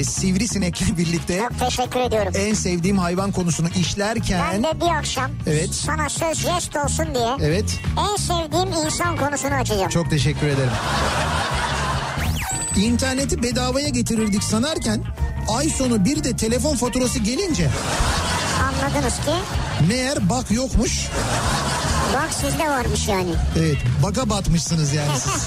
e, Sivrisinek'le birlikte Çok teşekkür ediyorum. en sevdiğim hayvan konusunu Ben işlerken de bir akşam Evet. sana söz jest olsun diye evet en sevdiğim insan konusunu açacağım. çok teşekkür ederim. İnterneti bedavaya getirirdik sanarken ay sonu bir de telefon faturası gelince Anladınız ki meğer bak yokmuş. bak sizde varmış yani. Evet baka batmışsınız yani siz.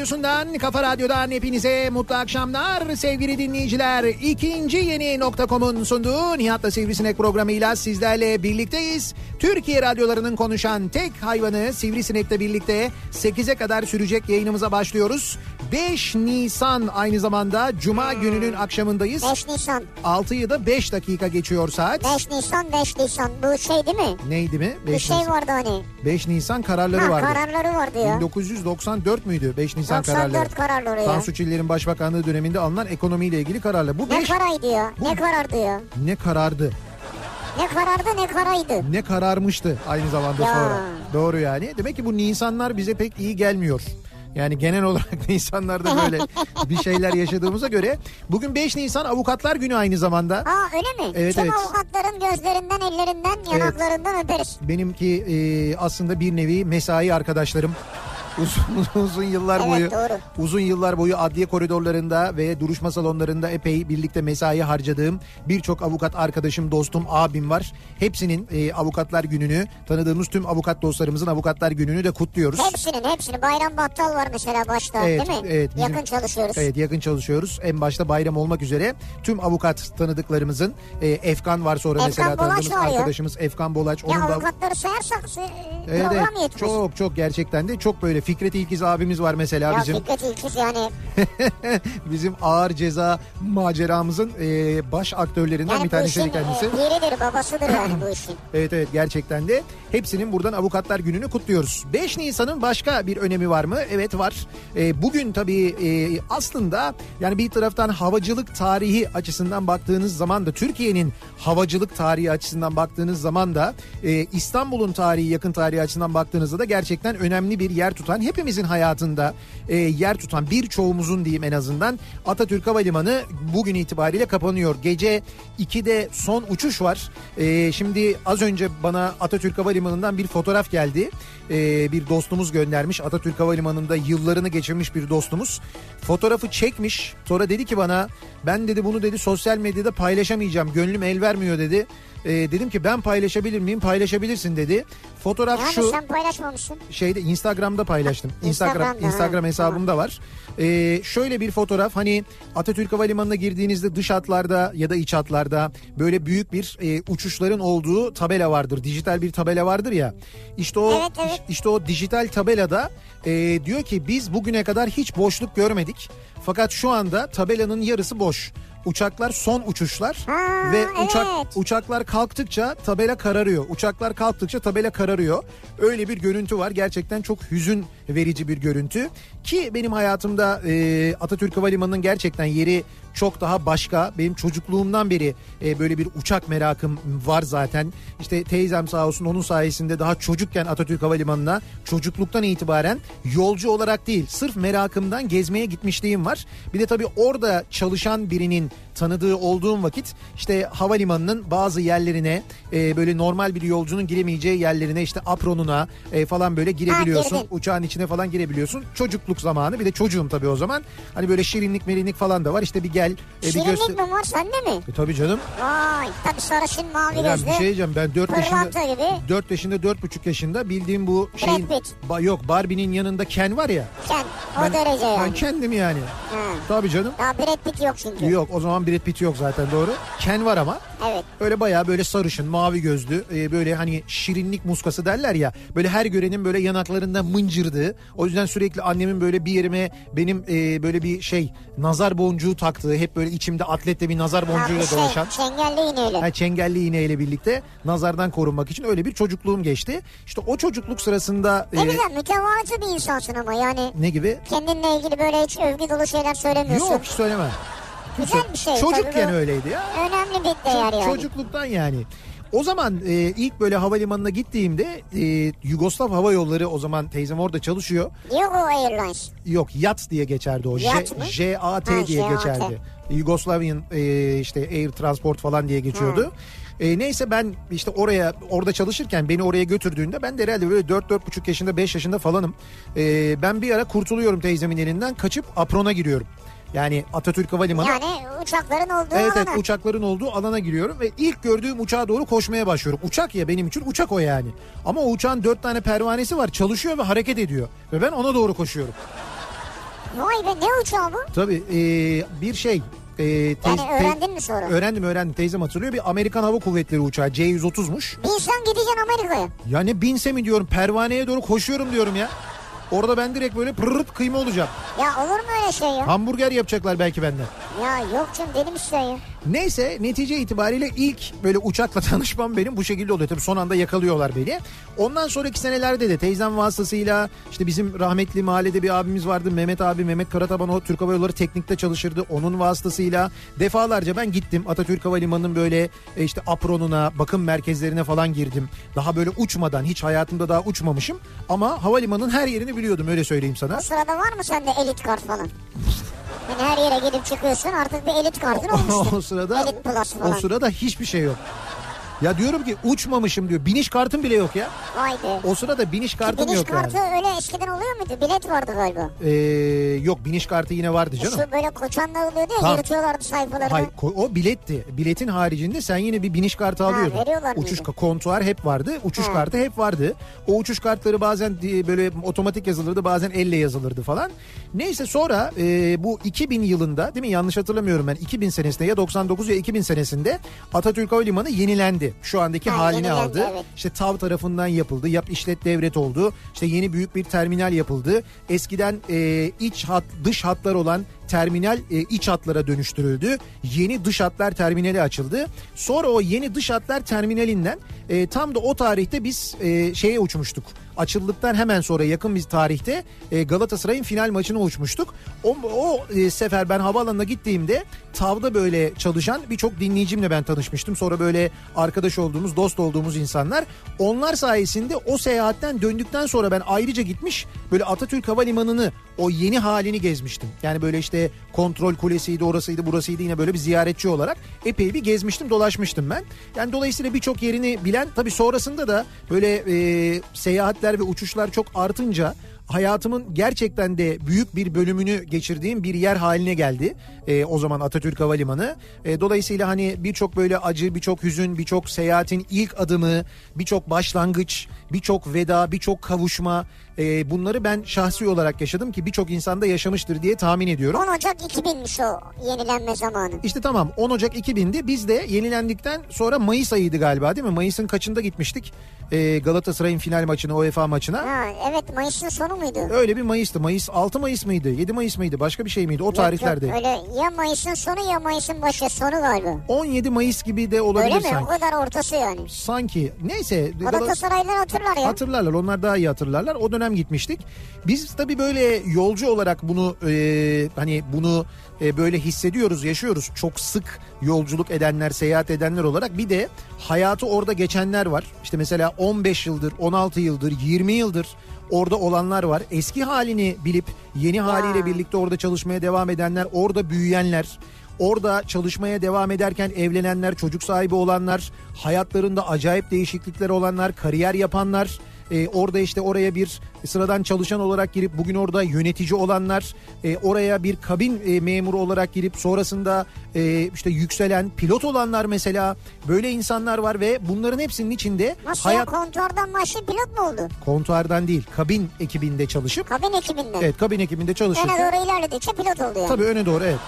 radyosundan, kafa radyodan hepinize mutlu akşamlar sevgili dinleyiciler. İkinci yeni nokta.com'un sunduğu Nihat'la Sivrisinek programıyla sizlerle birlikteyiz. Türkiye radyolarının konuşan tek hayvanı Sivrisinek'le birlikte 8'e kadar sürecek yayınımıza başlıyoruz. 5 Nisan aynı zamanda Cuma gününün akşamındayız. 5 Nisan. 6'yı da 5 dakika geçiyor saat. 5 Nisan 5 Nisan bu şey değil mi? Neydi mi? Bir 5 şey Nisan. vardı hani. 5 Nisan kararları Ha, vardı. kararları vardı ya. 1994 müydü 5 Nisan 94 kararları? kararları ya. Tansu Çiller'in başbakanlığı döneminde alınan ekonomiyle ilgili kararlar. Bu Ne 5 karaydı ya? Ne karardı ya? ne karardı? Ne karardı ne karaydı? Ne kararmıştı aynı zamanda Ya. sonra. Doğru yani. Demek ki bu Nisanlar bize pek iyi gelmiyor. Yani genel olarak Nisanlarda böyle bir şeyler yaşadığımıza göre bugün 5 Nisan Avukatlar Günü aynı zamanda. Aa öyle mi? Evet, Tüm evet. avukatların gözlerinden, ellerinden, yanaklarından öperiz. Benimki e, aslında bir nevi mesai arkadaşlarım. Uzun, uzun yıllar Evet, boyu doğru. uzun yıllar boyu adliye koridorlarında ve duruşma salonlarında epey birlikte mesai harcadığım birçok avukat arkadaşım, dostum, abim var. Hepsinin e, avukatlar gününü, tanıdığımız tüm avukat dostlarımızın avukatlar gününü de kutluyoruz. Hepsinin hepsini. Bayram Battal var mesela başta Evet, değil mi? evet, bizim- Yakın çalışıyoruz. Evet yakın çalışıyoruz. En başta bayram olmak üzere tüm avukat tanıdıklarımızın e, Efkan var sonra Efkan mesela Bolaç tanıdığımız arkadaşımız Efkan Bolaç. Ya Onun da avukatları sayarsak e, Evet, program evet. yetmez. çok çok gerçekten de çok böyle Fikret İlkiz abimiz var mesela Ya bizim Fikret İlkiz yani. bizim ağır ceza maceramızın e, baş aktörlerinden Yani bir tanesi kendisi. e, yeridir babasıdır yani bu işin. Evet evet gerçekten de hepsinin buradan avukatlar gününü kutluyoruz. 5 Nisan'ın başka bir önemi var mı? Evet var. E, bugün tabii e, aslında yani bir taraftan havacılık tarihi açısından baktığınız zaman da Türkiye'nin havacılık tarihi açısından baktığınız zaman da e, İstanbul'un tarihi yakın tarihi açısından baktığınızda da gerçekten önemli bir yer tutan hepimizin hayatında e, yer tutan birçoğumuzun diyeyim en azından Atatürk Havalimanı bugün itibariyle kapanıyor. Gece 2'de son uçuş var. E, şimdi az önce bana Atatürk Havalimanı'ndan bir fotoğraf geldi. E, bir dostumuz göndermiş. Atatürk Havalimanı'nda yıllarını geçirmiş bir dostumuz. Fotoğrafı çekmiş. Sonra dedi ki bana ben dedi bunu dedi sosyal medyada paylaşamayacağım. Gönlüm el vermiyor dedi. E, dedim ki ben paylaşabilir miyim? Paylaşabilirsin dedi. Fotoğraf Yani şu sen paylaşmamışsın. şeyde Instagram'da paylaştım. Instagram Instagram'da, Instagram ha, hesabımda var. Ee, şöyle bir fotoğraf hani Atatürk Havalimanı'na girdiğinizde dış hatlarda ya da iç hatlarda böyle büyük bir e, uçuşların olduğu tabela vardır. Dijital bir tabela vardır ya. İşte o Evet, evet. İşte o dijital tabelada e, diyor ki biz bugüne kadar hiç boşluk görmedik. Fakat şu anda tabelanın yarısı boş. Uçaklar son uçuşlar Ha, ve uçak evet. uçaklar kalktıkça tabela kararıyor. Uçaklar kalktıkça tabela kararıyor. Öyle bir görüntü var. Gerçekten çok hüzün verici bir görüntü. Ki benim hayatımda e, Atatürk Havalimanı'nın gerçekten yeri çok daha başka. Benim çocukluğumdan beri e, böyle bir uçak merakım var zaten. İşte teyzem sağ olsun onun sayesinde daha çocukken Atatürk Havalimanı'na çocukluktan itibaren yolcu olarak değil sırf merakımdan gezmeye gitmişliğim var. Bir de tabii orada çalışan birinin tanıdığı olduğum vakit işte havalimanının bazı yerlerine e, böyle normal bir yolcunun giremeyeceği yerlerine işte apronuna e, falan böyle girebiliyorsun. girdin. Uçağın içine falan girebiliyorsun. Çocukluk zamanı bir de çocuğum tabii o zaman. Hani böyle şirinlik merinlik falan da var. İşte bir gel e, bir Şirinlik göster. mi var sende mi? E, tabii canım. Vay tabii sarışın mavi gözlü. bir şey diyeceğim ben 4 Pırlanta yaşında gibi. 4 yaşında 4,5 yaşında bildiğim bu şeyin. Ba- yok Barbie'nin yanında Ken var ya. Sen o Ben- derece yani. Ben kendim yani. Ha. Tabii canım. Daha Brad Pitt yok çünkü. Yok o zaman Brad Pitt yok zaten doğru. Ken var ama. Evet. Öyle bayağı böyle sarışın, mavi gözlü, e, böyle hani şirinlik muskası derler ya. Böyle her görenin böyle yanaklarında mıncırdığı. O yüzden sürekli annemin böyle bir yerime benim e, böyle bir şey nazar boncuğu taktığı, hep böyle içimde atletle bir nazar boncuğuyla şey, dolaşan. çengelli yine öyle. Ha, çengelli iğneyle birlikte nazardan korunmak için öyle bir çocukluğum geçti. İşte o çocukluk sırasında Ne e, güzel mütevazı bir insansın ama yani ne gibi? kendinle ilgili böyle hiç övgü dolu şeyler söylemiyorsun. Yok hiç söylemem. Güzel bir şey. Çocukken tabii öyleydi ya. Önemli bir değer yani. Çocukluktan yani. O zaman e, ilk böyle havalimanına gittiğimde e, Yugoslav Hava Yolları o zaman teyzem orada çalışıyor. Yogo Airlines. Yok YAT diye geçerdi o. Yat mı? J- JAT Ha, diye JAT. geçerdi. Yugoslavian e, işte Air Transport falan diye geçiyordu. E, neyse ben işte oraya orada çalışırken beni oraya götürdüğünde ben de herhalde böyle 4-4,5 yaşında 5 yaşında falanım. E, ben bir ara kurtuluyorum teyzemin elinden kaçıp aprona giriyorum. Yani Atatürk Havalimanı. Yani uçakların olduğu Evet evet alana. uçakların olduğu alana giriyorum ve ilk gördüğüm uçağa doğru koşmaya başlıyorum. Uçak ya benim için uçak o yani. Ama o uçağın dört tane pervanesi var çalışıyor ve hareket ediyor. Ve ben ona doğru koşuyorum. Vay be ne uçağı bu? Tabii ee, bir şey. ee, teyz- Yani öğrendin mi sonra? Öğrendim öğrendim teyzem hatırlıyor. Bir Amerikan Hava Kuvvetleri uçağı C-130'muş. Binsen gideceksin Amerika'ya. Ya ne binse mi diyorum pervaneye doğru koşuyorum diyorum ya. Orada ben direkt böyle pırırt kıyma olacağım. Ya olur mu öyle şey ya? Hamburger yapacaklar belki benden. Ya yok canım deli misin sen ya? Neyse netice itibariyle ilk böyle uçakla tanışmam benim bu şekilde oluyor. Tabii son anda yakalıyorlar beni. Ondan sonraki senelerde de teyzem vasıtasıyla işte bizim rahmetli mahallede bir abimiz vardı. Mehmet abi Mehmet Karataban o Türk Hava Yolları teknikte çalışırdı. Onun vasıtasıyla defalarca ben gittim. Atatürk Havalimanı'nın böyle e, işte apronuna bakım merkezlerine falan girdim. Daha böyle uçmadan hiç hayatımda daha uçmamışım. Ama havalimanının her yerini biliyordum öyle söyleyeyim sana. O sırada var mı sende elit kart falan? Yani her yere gidip çıkıyorsun artık bir elit kartın olmuştur. o sırada Elit Plus falan. o sırada hiçbir şey yok. Ya diyorum ki uçmamışım diyor. Biniş kartım bile yok ya. Vay be. O sırada biniş kartım Biniş yok kartı yani. öyle eskiden oluyor muydu? Bilet vardı galiba. Ee, yok biniş kartı yine vardı canım. Şu böyle koçanlar oluyordu ya Tamam. yırtıyorlardı sayfalarını. Hayır o biletti. Biletin haricinde sen yine bir biniş kartı alıyordun. veriyorlar Uçuş mıydı? kontuar hep vardı. Uçuş Ha. kartı hep vardı. O uçuş kartları bazen böyle otomatik yazılırdı bazen elle yazılırdı falan. Neyse sonra e, bu 2000 yılında değil mi yanlış hatırlamıyorum ben 2000 senesinde ya 99 ya 2000 senesinde Atatürk Havalimanı yenilendi. Şu andaki Ha, halini aldı. evet. İşte TAV tarafından yapıldı. Yap işlet devret oldu. İşte yeni büyük bir terminal yapıldı. Eskiden e, iç hat dış hatlar olan terminal e, iç hatlara dönüştürüldü. Yeni dış hatlar terminali açıldı. Sonra o yeni dış hatlar terminalinden e, tam da o tarihte biz e, şeye uçmuştuk. Açıldıktan hemen sonra yakın bir tarihte e, Galatasaray'ın final maçına uçmuştuk. O, o e, sefer ben havaalanına gittiğimde tavda böyle çalışan birçok dinleyicimle ben tanışmıştım. Sonra böyle arkadaş olduğumuz, dost olduğumuz insanlar. Onlar sayesinde o seyahatten döndükten sonra ben ayrıca gitmiş böyle Atatürk Havalimanı'nı o yeni halini gezmiştim. Yani böyle işte kontrol kulesiydi, orasıydı, burasıydı yine böyle bir ziyaretçi olarak epey bir gezmiştim, dolaşmıştım ben. Yani dolayısıyla birçok yerini bilen tabii sonrasında da böyle e, seyahatler ve uçuşlar çok artınca hayatımın gerçekten de büyük bir bölümünü geçirdiğim bir yer haline geldi. E, o zaman Atatürk Havalimanı. E, dolayısıyla hani birçok böyle acı, birçok hüzün, birçok seyahatin ilk adımı, birçok başlangıç, birçok veda, birçok kavuşma e, bunları ben şahsi olarak yaşadım ki birçok insanda yaşamıştır diye tahmin ediyorum. 10 Ocak 2000'miş o yenilenme zamanı. İşte tamam 10 Ocak 2000'di biz de yenilendikten sonra Mayıs ayıydı galiba değil mi? Mayıs'ın kaçında gitmiştik e, Galatasaray'ın final maçına UEFA maçına. Ha, evet Mayıs'ın sonu muydu? Öyle bir Mayıs'tı. Mayıs 6 Mayıs mıydı? 7 Mayıs mıydı? Başka bir şey miydi? O Yok, tarihlerde. yok, öyle ya Mayıs'ın sonu ya Mayıs'ın başı sonu galiba. 17 Mayıs gibi de olabilir Öyle mi? sanki. O kadar ortası yani. Sanki. Neyse. Gala- Galatasaraylılar hatırlar ya. Hatırlarlar. Onlar daha iyi hatırlarlar. O dönem gitmiştik. Biz tabii böyle yolcu olarak bunu e, hani bunu e, böyle hissediyoruz, yaşıyoruz. Çok sık yolculuk edenler, seyahat edenler olarak bir de hayatı orada geçenler var. İşte mesela 15 yıldır, 16 yıldır, 20 yıldır orada olanlar var. Eski halini bilip yeni haliyle birlikte orada çalışmaya devam edenler, orada büyüyenler, orada çalışmaya devam ederken evlenenler, çocuk sahibi olanlar, hayatlarında acayip değişiklikler olanlar, kariyer yapanlar, e, orada işte oraya bir sıradan çalışan olarak girip bugün orada yönetici olanlar, e, oraya bir kabin e, memuru olarak girip sonrasında e, işte yükselen pilot olanlar mesela böyle insanlar var ve bunların hepsinin içinde Nasıl hayat ya kontuardan başlayıp pilot mu oldu? kontuardan değil kabin ekibinde çalışıp Kabin ekibinden. evet kabin ekibinde çalışırken Öne doğru ilerledikçe pilot oldu yani. tabii öne doğru evet.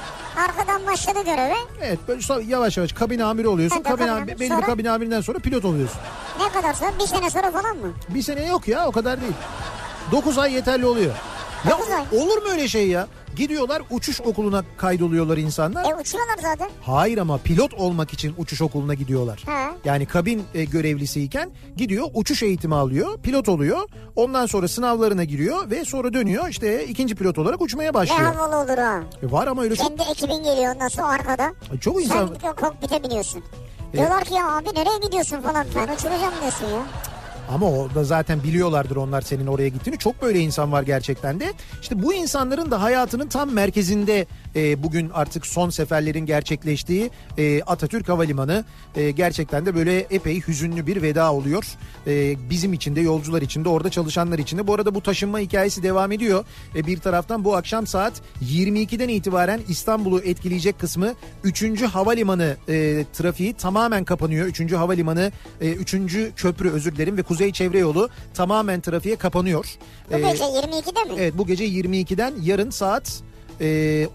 Arkadan başladı göreve. Evet böyle yavaş yavaş kabin amiri oluyorsun. Evet, kabin kabin belli Sonra? bir kabin amirinden sonra pilot oluyorsun. Ne kadar sonra? Bir sene sonra falan mı? Bir sene yok ya o kadar değil. 9 ay yeterli oluyor. Ya Dokuz ay. olur mu öyle şey ya? Gidiyorlar uçuş okuluna kaydoluyorlar insanlar. E uçuyorlar zaten. Hayır ama pilot olmak için uçuş okuluna gidiyorlar. He. Yani kabin e, görevlisiyken gidiyor uçuş eğitimi alıyor, pilot oluyor. Ondan sonra sınavlarına giriyor ve sonra dönüyor işte ikinci pilot olarak uçmaya Ne başlıyor. havalı olur ha. E, var ama öyle çok Kendi ekibin geliyor ondan sonra arkada. çok insan Sen o kokpite biniyorsun. Diyorlar ki ya abi nereye gidiyorsun falan. Ben uçuracağım diyorsun ya. Ama o da zaten biliyorlardır onlar senin oraya gittiğini. Çok böyle insan var gerçekten de. İşte bu insanların da hayatının tam merkezinde e, bugün artık son seferlerin gerçekleştiği e, Atatürk Havalimanı e, gerçekten de böyle epey hüzünlü bir veda oluyor. E, bizim için de yolcular için de orada çalışanlar için de. Bu arada bu taşınma hikayesi devam ediyor. E, bir taraftan bu akşam saat 22'den itibaren İstanbul'u etkileyecek kısmı 3. Havalimanı e, trafiği tamamen kapanıyor. 3. Havalimanı, e, 3. köprü özür dilerim ve Kuzey Çevre Yolu tamamen trafiğe kapanıyor. Bu E, gece 22'de mi? Evet bu gece 22'den yarın saat e,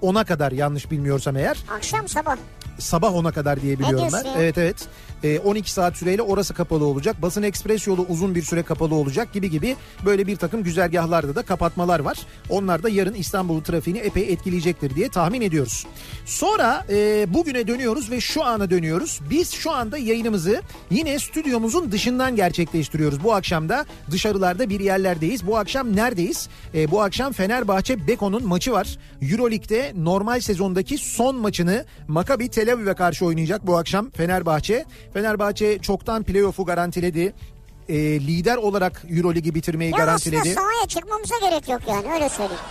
10'a kadar yanlış bilmiyorsam eğer Akşam sabah. sabah 10'a kadar diye biliyorum ben. ya? Evet evet. E, 12 saat süreyle orası kapalı olacak. Basın ekspres yolu uzun bir süre kapalı olacak gibi gibi böyle bir takım güzergahlarda da kapatmalar var. Onlar da yarın İstanbul trafiğini epey etkileyecektir diye tahmin ediyoruz. Sonra e, bugüne dönüyoruz ve şu ana dönüyoruz. Biz şu anda yayınımızı yine stüdyomuzun dışından gerçekleştiriyoruz. Bu akşam da dışarılarda bir yerlerdeyiz. Bu akşam neredeyiz? E, bu akşam Fenerbahçe Beko'nun maçı var. Euroleague'de normal sezondaki son maçını Maccabi Tel Aviv'e karşı oynayacak bu akşam Fenerbahçe. Fenerbahçe çoktan playoff'u garantiledi. E, lider olarak Euroligi bitirmeyi Ya garantiledi. aslında sahaya çıkmamıza gerek yok yani öyle söyleyeyim.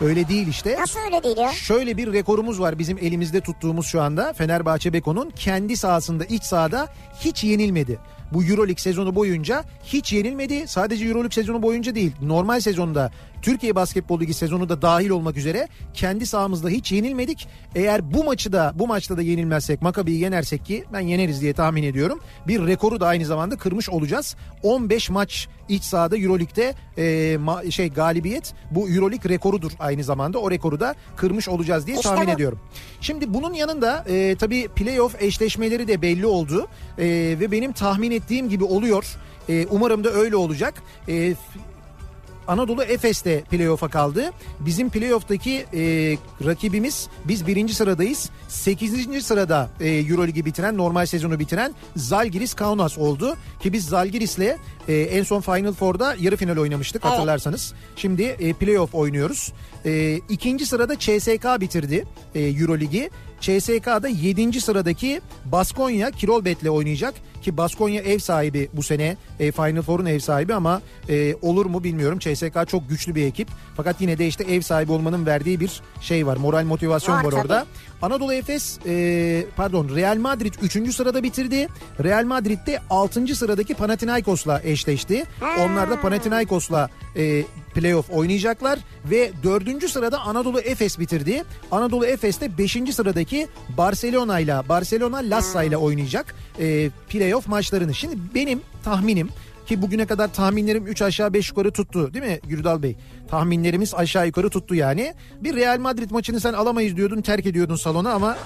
Öyle değil işte. Nasıl öyle değil ya? Şöyle bir rekorumuz var bizim elimizde tuttuğumuz şu anda. Fenerbahçe Beko'nun kendi sahasında iç sahada hiç yenilmedi. Bu Euroleague sezonu boyunca hiç yenilmedi. Sadece Euroleague sezonu boyunca değil. Normal sezonda Türkiye Basketbol Ligi sezonu da dahil olmak üzere kendi sahamızda hiç yenilmedik. Eğer bu maçı da bu maçta da yenilmezsek Makabi'yi yenersek ki ben yeneriz diye tahmin ediyorum. Bir rekoru da aynı zamanda kırmış olacağız. 15 maç iç sahada Euroleague'de e, ma- şey galibiyet bu Euroleague rekorudur aynı zamanda. O rekoru da kırmış olacağız diye İşte tahmin bu. ediyorum. Şimdi bunun yanında e, tabii playoff eşleşmeleri de belli oldu. E, ve benim tahmin ettiğim gibi oluyor. E, umarım da öyle olacak. E, Anadolu Efes de playoff'a kaldı. Bizim playoff'taki e, rakibimiz biz birinci sıradayız. Sekizinci sırada e, Euroligi bitiren normal sezonu bitiren Zalgiris Kaunas oldu. Ki biz Zalgiris'le e, en son Final Four'da yarı final oynamıştık Evet. hatırlarsanız. Şimdi e, playoff oynuyoruz. E, ikinci sırada CSK bitirdi e, Euroligi. CSK'da 7. sıradaki Baskonya Kirolbet'le oynayacak ki Baskonya ev sahibi bu sene e, Final Four'un ev sahibi ama e, olur mu bilmiyorum. CSK çok güçlü bir ekip fakat yine de işte ev sahibi olmanın verdiği bir şey var moral motivasyon Var var, tabii. orada. Anadolu Efes e, pardon Real Madrid 3. sırada bitirdi. Real Madrid'de 6. sıradaki Panathinaikos'la eşleşti. Onlar da Panathinaikos'la e, playoff oynayacaklar ve 4. sırada Anadolu Efes bitirdi. Anadolu Efes de 5. sıradaki Barcelona ile Barcelona Lassa ile oynayacak e, playoff maçlarını. Şimdi benim tahminim ki bugüne kadar tahminlerim 3 aşağı 5 yukarı tuttu değil mi Gürdal Bey? Tahminlerimiz aşağı yukarı tuttu yani. Bir Real Madrid maçını sen alamayız diyordun terk ediyordun salonu ama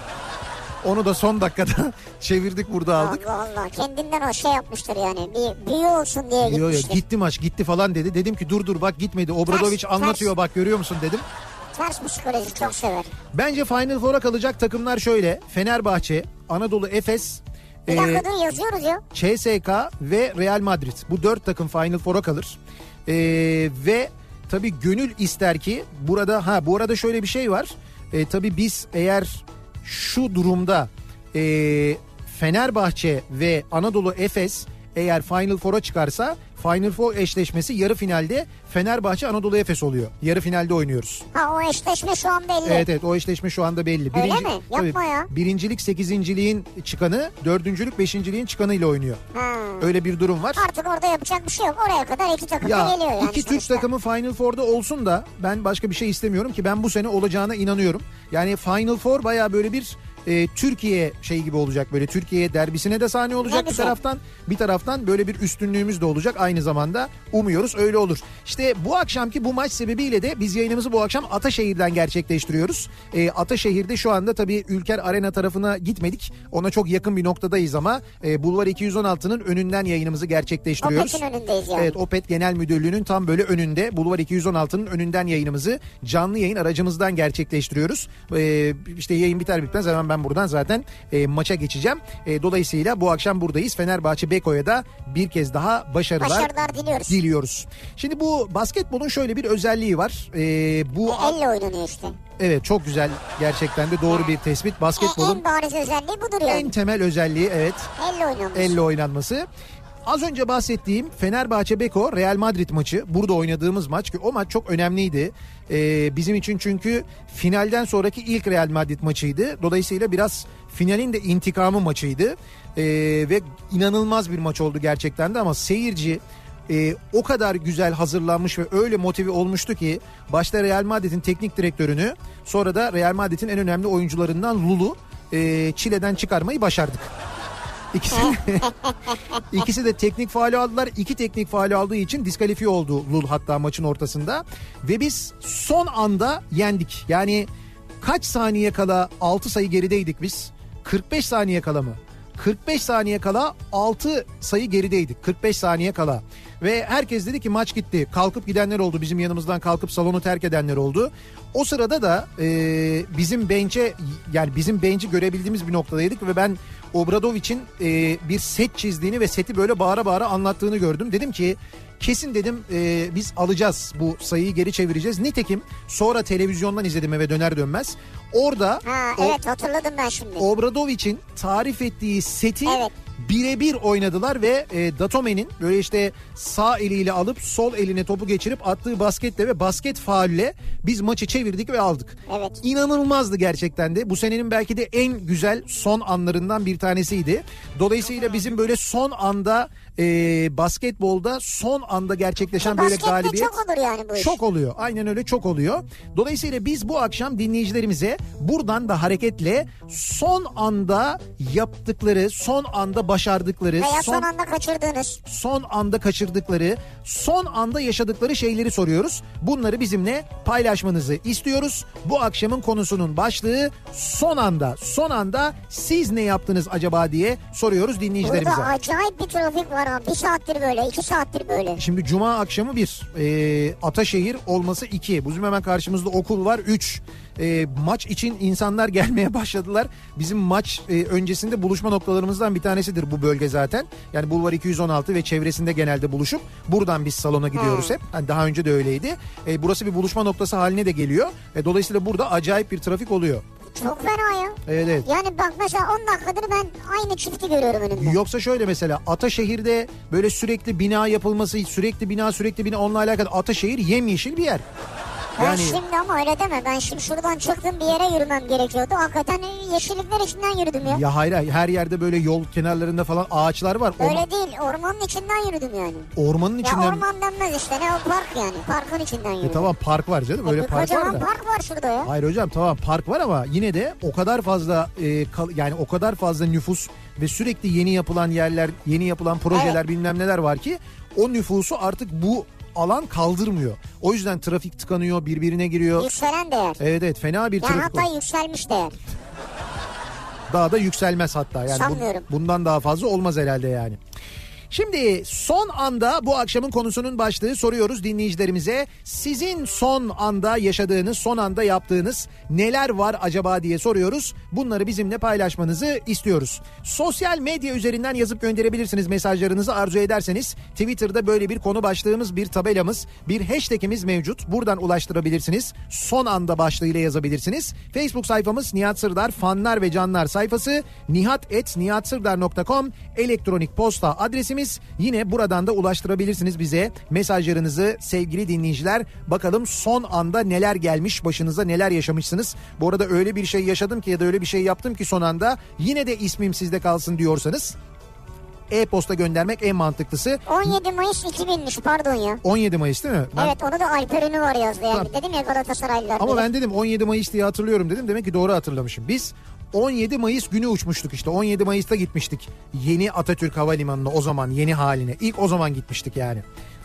onu da son dakikada çevirdik burada aldık. Allah Allah kendinden o şey yapmıştır yani. Bir büyü olsun diye Yo, yo, gitmiştir. gitti maç gitti falan dedi. Dedim ki dur dur bak gitmedi. Obradoviç anlatıyor ters. bak görüyor musun dedim. Ters psikoloji çok sever. Bence Final Four'a kalacak takımlar şöyle. Fenerbahçe, Anadolu Efes, Bir e, dakika dur yazıyoruz ya. CSK ve Real Madrid. Bu dört takım Final Four'a kalır. E, ve tabii gönül ister ki burada ha bu arada şöyle bir şey var. E, tabii biz eğer şu durumda e, Fenerbahçe ve Anadolu Efes eğer Final Four'a çıkarsa Final Four eşleşmesi yarı finalde Fenerbahçe Anadolu Efes oluyor. Yarı finalde oynuyoruz. Ha o eşleşme şu an belli. Evet evet o eşleşme şu anda belli. Öyle mi? Yapma ya. Birincilik sekizinciliğin çıkanı dördüncülük beşinciliğin çıkanı ile oynuyor. Ha. Öyle bir durum var. Artık orada yapacak bir şey yok. Oraya kadar iki takım da Ya geliyor yani. iki Türk takımı Final Four'da olsun da ben başka bir şey istemiyorum ki ben bu sene olacağına inanıyorum. Yani Final Four baya böyle bir e, Türkiye şey gibi olacak böyle Türkiye derbisine de sahne olacak bir güzel. taraftan bir taraftan böyle bir üstünlüğümüz de olacak aynı zamanda umuyoruz öyle olur. İşte bu akşamki bu maç sebebiyle de biz yayınımızı bu akşam Ataşehir'den gerçekleştiriyoruz. E, Ataşehir'de şu anda tabii Ülker Arena tarafına gitmedik ona çok yakın bir noktadayız ama e, Bulvar 216'nın önünden yayınımızı gerçekleştiriyoruz. Opet'in önündeyiz yani. Evet Opet Genel Müdürlüğü'nün tam böyle önünde Bulvar 216'nın önünden yayınımızı canlı yayın aracımızdan gerçekleştiriyoruz. Ee, işte yayın biter bitmez hemen ben buradan zaten e, maça geçeceğim. E, dolayısıyla bu akşam buradayız. Fenerbahçe Beko'ya da bir kez daha başarılar, Başarılar diliyoruz. diliyoruz. Şimdi bu basketbolun şöyle bir özelliği var. Ee, bu Elle oynanıyor işte. evet çok güzel gerçekten de doğru bir tespit. E, Basketbolun en bariz özelliği budur yani. en temel özelliği evet Elle oynanmış. elle oynanması. Az önce bahsettiğim Fenerbahçe Beko Real Madrid maçı burada oynadığımız maç ki o maç çok önemliydi. Ee, bizim için çünkü finalden sonraki ilk Real Madrid maçıydı. Dolayısıyla biraz finalin de intikamı maçıydı. Ee, ve inanılmaz bir maç oldu gerçekten de ama seyirci e, o kadar güzel hazırlanmış ve öyle motive olmuştu ki başta Real Madrid'in teknik direktörünü sonra da Real Madrid'in en önemli oyuncularından Lulu e, çileden çıkarmayı başardık. İkisi, ikisi de teknik faali aldılar. İki teknik faali aldığı için diskalifiye oldu Lul hatta maçın ortasında. Ve biz son anda yendik. Yani kaç saniye kala 6 sayı gerideydik biz? 45 saniye kala mı? 45 saniye kala 6 sayı gerideydik. 45 saniye kala. Ve herkes dedi ki maç gitti. Kalkıp gidenler oldu. Bizim yanımızdan kalkıp salonu terk edenler oldu. O sırada da e, bizim bench'e yani bizim bench'i görebildiğimiz bir noktadaydık ve ben Obradovic'in e, bir set çizdiğini ve seti böyle bağıra bağıra anlattığını gördüm. Dedim ki kesin dedim e, biz alacağız bu sayıyı geri çevireceğiz. Nitekim sonra televizyondan izledim eve döner dönmez. Orada Ha o- evet hatırladım ben şimdi. Obradovic'in tarif ettiği seti Evet. Birebir oynadılar ve e, Datome'nin böyle işte sağ eliyle alıp sol eline topu geçirip attığı basketle ve basket faulle biz maçı çevirdik ve aldık. Evet. İnanılmazdı gerçekten de. Bu senenin belki de en güzel son anlarından bir tanesiydi. Dolayısıyla bizim böyle son anda e, basketbolda son anda gerçekleşen böyle Baskette galibiyet. çok olur yani bu iş. Çok oluyor. Aynen öyle çok oluyor. Dolayısıyla biz bu akşam dinleyicilerimize buradan da hareketle son anda yaptıkları, son anda başardıkları, Veya son, son anda kaçırdığınız. son anda kaçırdıkları, son anda yaşadıkları şeyleri soruyoruz. Bunları bizimle paylaşmanızı istiyoruz. Bu akşamın konusunun başlığı son anda, son anda siz ne yaptınız acaba diye soruyoruz dinleyicilerimize. Burada acayip bir trafik var ha. Bir saattir böyle, iki saattir böyle. Şimdi cuma akşamı bir, e, Ataşehir olması iki. Bizim hemen karşımızda okul var üç. E, maç için insanlar gelmeye başladılar. Bizim maç e, öncesinde buluşma noktalarımızdan bir tanesidir bu bölge zaten. Yani Bulvar 216 ve çevresinde genelde buluşup buradan biz salona gidiyoruz hep. Yani daha önce de öyleydi. E, burası bir buluşma noktası haline de geliyor. E, dolayısıyla burada acayip bir trafik oluyor. Çok fena ya. Evet evet. Yani bak mesela 10 dakikadır ben aynı çifti görüyorum önümde. Yoksa şöyle mesela Ataşehir'de böyle sürekli bina yapılması, sürekli bina sürekli bina onunla alakalı Ataşehir yemyeşil bir yer. Ben Yani şimdi ama öyle deme. Ben şimdi şuradan çıktım bir yere yürümem gerekiyordu. Hakikaten yeşillikler içinden yürüdüm ya. ya hayır her yerde böyle yol kenarlarında falan ağaçlar var. Orman- Öyle değil. Ormanın içinden yürüdüm yani. ormanın Ya içinden. orman denmez işte. Ne o park yani. Parkın içinden yürüdüm. E tamam park var canım E, öyle bir park var da. park var şurada ya. Hayır hocam tamam park var ama yine de o kadar fazla e, kal- yani o kadar fazla nüfus ve sürekli yeni yapılan yerler, yeni yapılan projeler Evet. bilmem neler var ki o nüfusu artık bu alan kaldırmıyor. O yüzden trafik tıkanıyor, birbirine giriyor. Yükselen değer. Evet evet fena bir Yani trafik var. hatta yükselmiş değer. Daha da yükselmez hatta yani. Sanmıyorum. bundan daha fazla olmaz herhalde yani. Şimdi son anda bu akşamın konusunun başlığı soruyoruz dinleyicilerimize. Sizin son anda yaşadığınız, son anda yaptığınız neler var acaba diye soruyoruz. Bunları bizimle paylaşmanızı istiyoruz. Sosyal medya üzerinden yazıp gönderebilirsiniz mesajlarınızı arzu ederseniz. Twitter'da böyle bir konu başlığımız, bir tabelamız, bir hashtagimiz mevcut. Buradan ulaştırabilirsiniz. Son anda başlığıyla yazabilirsiniz. Facebook sayfamız Nihat Sırdar fanlar ve canlar sayfası nihat.nihatsırdar.com elektronik posta adresimiz adresimiz. Yine buradan da ulaştırabilirsiniz bize mesajlarınızı sevgili dinleyiciler. Bakalım son anda neler gelmiş başınıza neler yaşamışsınız. Bu arada öyle bir şey yaşadım ki ya da öyle bir şey yaptım ki son anda yine de ismim sizde kalsın diyorsanız e-posta göndermek en mantıklısı. 17 Mayıs 2000'miş pardon ya. 17 Mayıs değil mi? Ben- Evet onu da Alper Ünlü var yazdı yani. Dedim ya Galatasaraylılar. Ama diye. ben dedim 17 Mayıs diye hatırlıyorum dedim. Demek ki doğru hatırlamışım. Biz 17 Mayıs günü uçmuştuk işte. 17 Mayıs'ta gitmiştik. Yeni Atatürk Havalimanı'na o zaman yeni haline. İlk o zaman gitmiştik yani.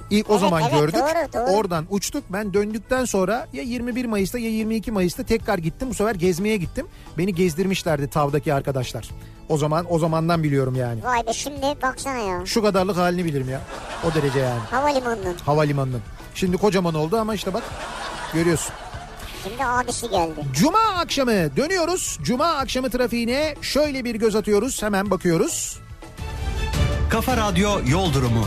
İlk o Evet, zaman evet, gördük. doğru, doğru. Oradan uçtuk. Ben döndükten sonra ya 21 Mayıs'ta ya 22 Mayıs'ta tekrar gittim. Bu sefer gezmeye gittim. Beni gezdirmişlerdi tavdaki arkadaşlar. O zaman o zamandan biliyorum yani. Vay be şimdi baksana ya. Şu kadarlık halini bilirim ya. O derece yani. Havalimanının. Havalimanının. Şimdi kocaman oldu ama işte bak görüyorsun. Şimdi abisi geldi. Cuma akşamı dönüyoruz. Cuma akşamı trafiğine şöyle bir göz atıyoruz. Hemen bakıyoruz. Kafa Radyo Yol Durumu.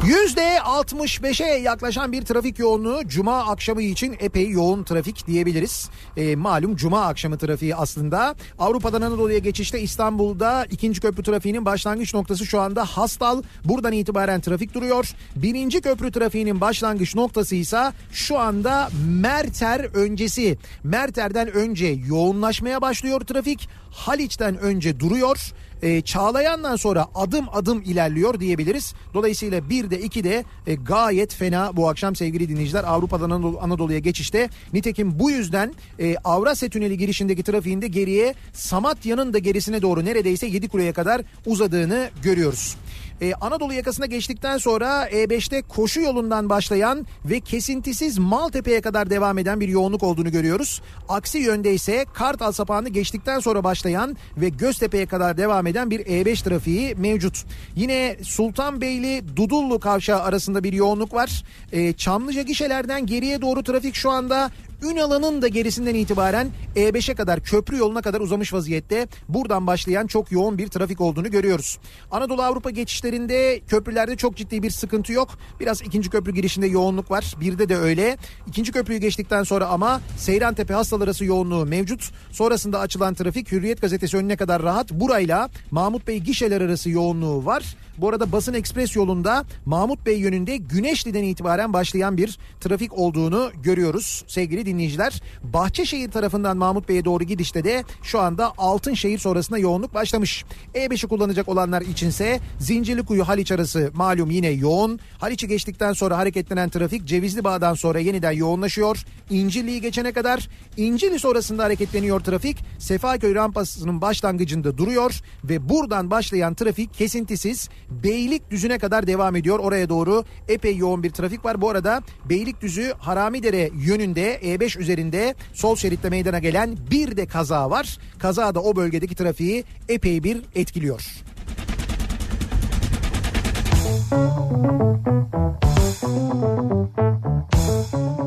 %65'e yaklaşan bir trafik yoğunluğu Cuma akşamı için epey yoğun trafik diyebiliriz. E, malum Cuma akşamı trafiği aslında. Avrupa'dan Anadolu'ya geçişte İstanbul'da ikinci köprü trafiğinin başlangıç noktası şu anda Hastal. Buradan itibaren trafik duruyor. Birinci köprü trafiğinin başlangıç noktası ise şu anda Merter öncesi. Merter'den önce yoğunlaşmaya başlıyor trafik. Haliç'ten önce duruyor. E, Çağlayan'dan sonra adım adım ilerliyor diyebiliriz. Dolayısıyla bir de iki de e, gayet fena bu akşam sevgili dinleyiciler Avrupa'dan Anadolu- Anadolu'ya geçişte. Nitekim bu yüzden e, Avrasya Tüneli girişindeki trafiğinde geriye Samatya'nın da gerisine doğru neredeyse Yedikule'ye kadar uzadığını görüyoruz. Ee, Anadolu yakasına geçtikten sonra E5'te koşu yolundan başlayan ve kesintisiz Maltepe'ye kadar devam eden bir yoğunluk olduğunu görüyoruz. Aksi yönde ise Kartal sapağını geçtikten sonra başlayan ve Göztepe'ye kadar devam eden bir E5 trafiği mevcut. Yine Sultanbeyli Dudullu kavşağı arasında bir yoğunluk var. Ee, Çamlıca gişelerden geriye doğru trafik şu anda Ünalan'ın da gerisinden itibaren E5'e kadar köprü yoluna kadar uzamış vaziyette. Buradan başlayan çok yoğun bir trafik olduğunu görüyoruz. Anadolu Avrupa geçişlerinde köprülerde çok ciddi bir sıkıntı yok. Biraz ikinci köprü girişinde yoğunluk var. Birde de öyle. İkinci köprüyü geçtikten sonra ama Seyrantepe Hastal arası yoğunluğu mevcut. Sonrasında açılan trafik Hürriyet gazetesi önüne kadar rahat. Burayla Mahmut Bey gişeler arası yoğunluğu var. Bu arada Basın Ekspres yolunda Mahmut Bey yönünde Güneşli'den itibaren başlayan bir trafik olduğunu görüyoruz sevgili dinleyiciler. Bahçeşehir tarafından Mahmut Bey'e doğru gidişte de şu anda Altınşehir sonrasında yoğunluk başlamış. E5'i kullanacak olanlar içinse Zincirlikuyu Haliç arası malum yine yoğun. Haliç'i geçtikten sonra hareketlenen trafik Cevizli Bağ'dan sonra yeniden yoğunlaşıyor. İncirli'yi geçene kadar İncirli sonrasında hareketleniyor trafik. Sefaköy rampasının başlangıcında duruyor ve buradan başlayan trafik kesintisiz Beylikdüzü'ne kadar devam ediyor. Oraya doğru epey yoğun bir trafik var. Bu arada Beylikdüzü Haramidere yönünde E5 üzerinde sol şeritte meydana gelen bir de kaza var. Kaza da o bölgedeki trafiği epey bir etkiliyor. Kafa